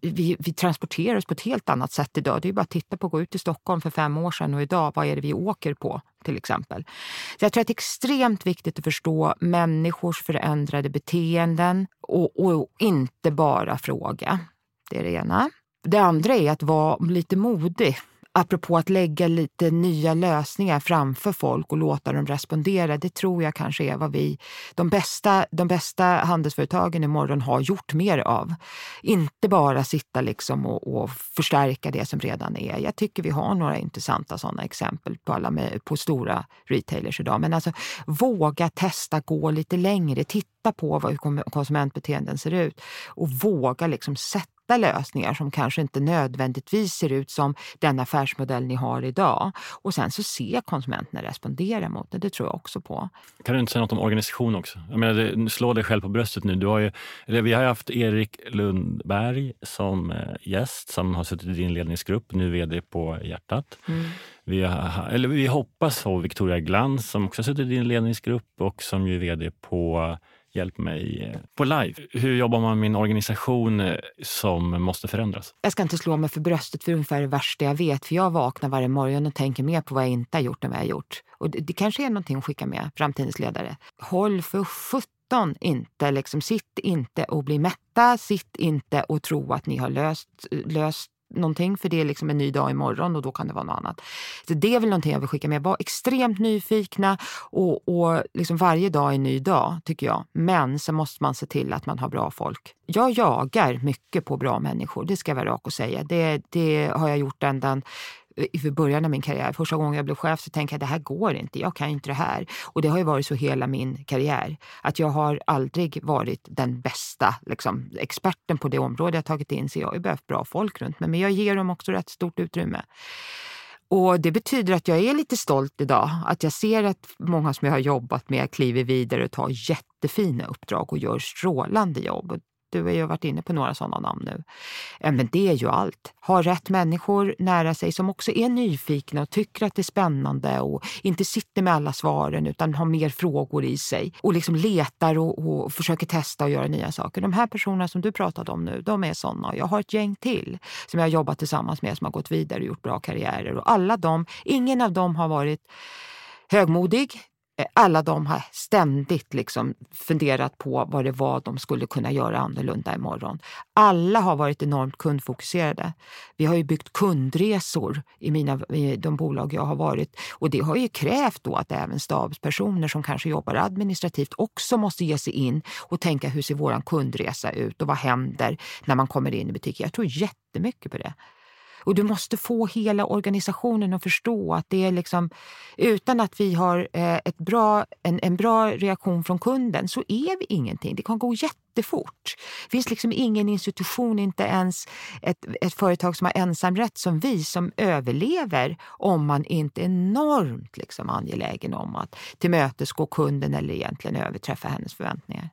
Vi, vi transporterar oss på ett helt annat sätt idag. Det är bara att titta på att gå ut i Stockholm för fem år sedan och idag, vad är det vi åker på till exempel. Så jag tror att det är extremt viktigt att förstå människors förändrade beteenden och, och inte bara fråga. Det är det ena. Det andra är att vara lite modig apropå att lägga lite nya lösningar framför folk och låta dem respondera, det tror jag kanske är vad vi, de bästa, de bästa handelsföretagen imorgon har gjort mer av. Inte bara sitta liksom och, och förstärka det som redan är. Jag tycker vi har några intressanta sådana exempel på, alla med, på stora retailers idag. Men alltså våga testa, gå lite längre, titta på vad, hur konsumentbeteenden ser ut och våga liksom sätta hitta lösningar som kanske inte nödvändigtvis ser ut som den affärsmodell ni har idag. Och sen så ser konsumenterna respondera mot det. Det tror jag också på. Kan du inte säga något om organisation också? Jag menar, slå dig själv på bröstet nu. Du har ju, vi har haft Erik Lundberg som eh, gäst som har suttit i din ledningsgrupp, nu vd på Hjärtat. Mm. Vi, har, eller vi hoppas ha Victoria Glans som också har suttit i din ledningsgrupp och som ju är vd på Hjälp mig eh, på live. Hur jobbar man med en organisation eh, som måste förändras? Jag ska inte slå mig för bröstet för ungefär det värsta jag vet. För jag vaknar varje morgon och tänker mer på vad jag inte har gjort än vad jag har gjort. Och det, det kanske är någonting att skicka med framtidens ledare. Håll för sjutton inte, liksom, sitt inte och bli mätta. Sitt inte och tro att ni har löst, löst någonting för det är liksom en ny dag imorgon och då kan det vara något annat. Så det är väl någonting jag vill skicka med. Var extremt nyfikna och, och liksom varje dag är en ny dag tycker jag. Men så måste man se till att man har bra folk. Jag jagar mycket på bra människor, det ska jag vara rak och säga. Det, det har jag gjort ända i början av min karriär. Första gången jag blev chef så tänkte jag det här går inte, jag kan inte det här. Och det har ju varit så hela min karriär. Att jag har aldrig varit den bästa liksom, experten på det område jag tagit in. Så jag har ju behövt bra folk runt mig. Men jag ger dem också rätt stort utrymme. Och Det betyder att jag är lite stolt idag. Att jag ser att många som jag har jobbat med kliver vidare och tar jättefina uppdrag och gör strålande jobb. Du har ju varit inne på några sådana namn nu. Men det är ju allt. Ha rätt människor nära sig som också är nyfikna och tycker att det är spännande och inte sitter med alla svaren utan har mer frågor i sig och liksom letar och, och försöker testa och göra nya saker. De här personerna som du pratade om nu, de är sådana. Jag har ett gäng till som jag har jobbat tillsammans med som har gått vidare och gjort bra karriärer och alla de, ingen av dem har varit högmodig, Eh, alla de har ständigt liksom funderat på vad det var de skulle kunna göra annorlunda imorgon. Alla har varit enormt kundfokuserade. Vi har ju byggt kundresor i, mina, i de bolag jag har varit och det har ju krävt då att även stabspersoner som kanske jobbar administrativt också måste ge sig in och tänka hur ser våran kundresa ut och vad händer när man kommer in i butiken. Jag tror jättemycket på det. Och du måste få hela organisationen att förstå att det är liksom, utan att vi har eh, ett bra, en, en bra reaktion från kunden så är vi ingenting. Det kan gå jättefort. Det finns liksom ingen institution, inte ens ett, ett företag som har ensamrätt som vi, som överlever om man inte är enormt liksom angelägen om att tillmötesgå kunden eller egentligen överträffa hennes förväntningar.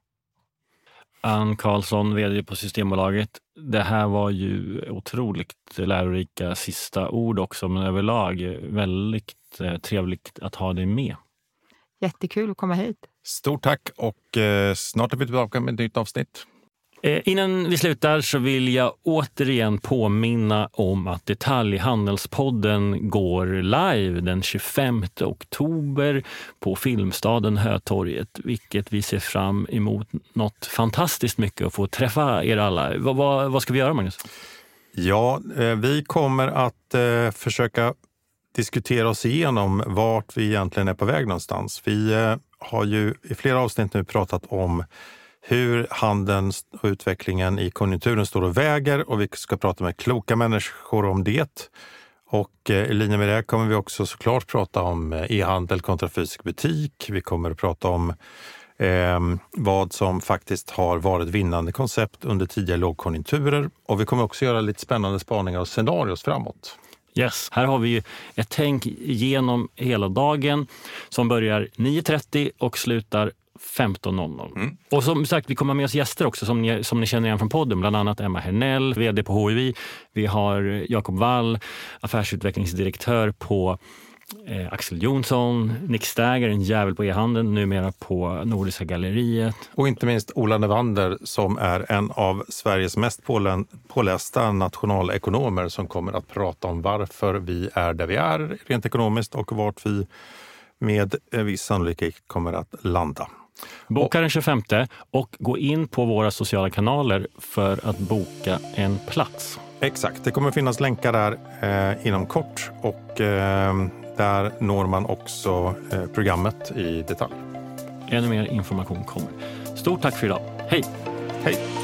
Ann Karlsson, vd på Systembolaget. Det här var ju otroligt lärorika sista ord också, men överlag väldigt eh, trevligt att ha dig med. Jättekul att komma hit. Stort tack och eh, snart är vi tillbaka med ett nytt avsnitt. Eh, innan vi slutar så vill jag återigen påminna om att Detaljhandelspodden går live den 25 oktober på Filmstaden Hötorget, vilket vi ser fram emot något fantastiskt mycket att få träffa er alla. Vad, vad, vad ska vi göra, Magnus? Ja, eh, vi kommer att eh, försöka diskutera oss igenom vart vi egentligen är på väg någonstans. Vi eh, har ju i flera avsnitt nu pratat om hur handeln och utvecklingen i konjunkturen står och väger och vi ska prata med kloka människor om det. Och eh, i linje med det kommer vi också såklart prata om eh, e-handel kontra fysisk butik. Vi kommer att prata om eh, vad som faktiskt har varit vinnande koncept under tidigare lågkonjunkturer. Och vi kommer också göra lite spännande spaningar och scenarios framåt. Yes, här har vi ju ett tänk genom hela dagen som börjar 9.30 och slutar 15.00. Mm. Och som sagt, vi kommer med oss gäster också som ni, som ni känner igen från podden. Bland annat Emma Hernell, vd på HIV. Vi har Jakob Wall, affärsutvecklingsdirektör på eh, Axel Jonsson, Nick Stagger, en jävel på e-handeln, numera på Nordiska galleriet. Och inte minst Ola Nevander som är en av Sveriges mest pålästa nationalekonomer som kommer att prata om varför vi är där vi är rent ekonomiskt och vart vi med viss sannolikhet kommer att landa. Boka den 25 och gå in på våra sociala kanaler för att boka en plats. Exakt, det kommer finnas länkar där eh, inom kort och eh, där når man också eh, programmet i detalj. Ännu mer information kommer. Stort tack för idag. Hej! Hej!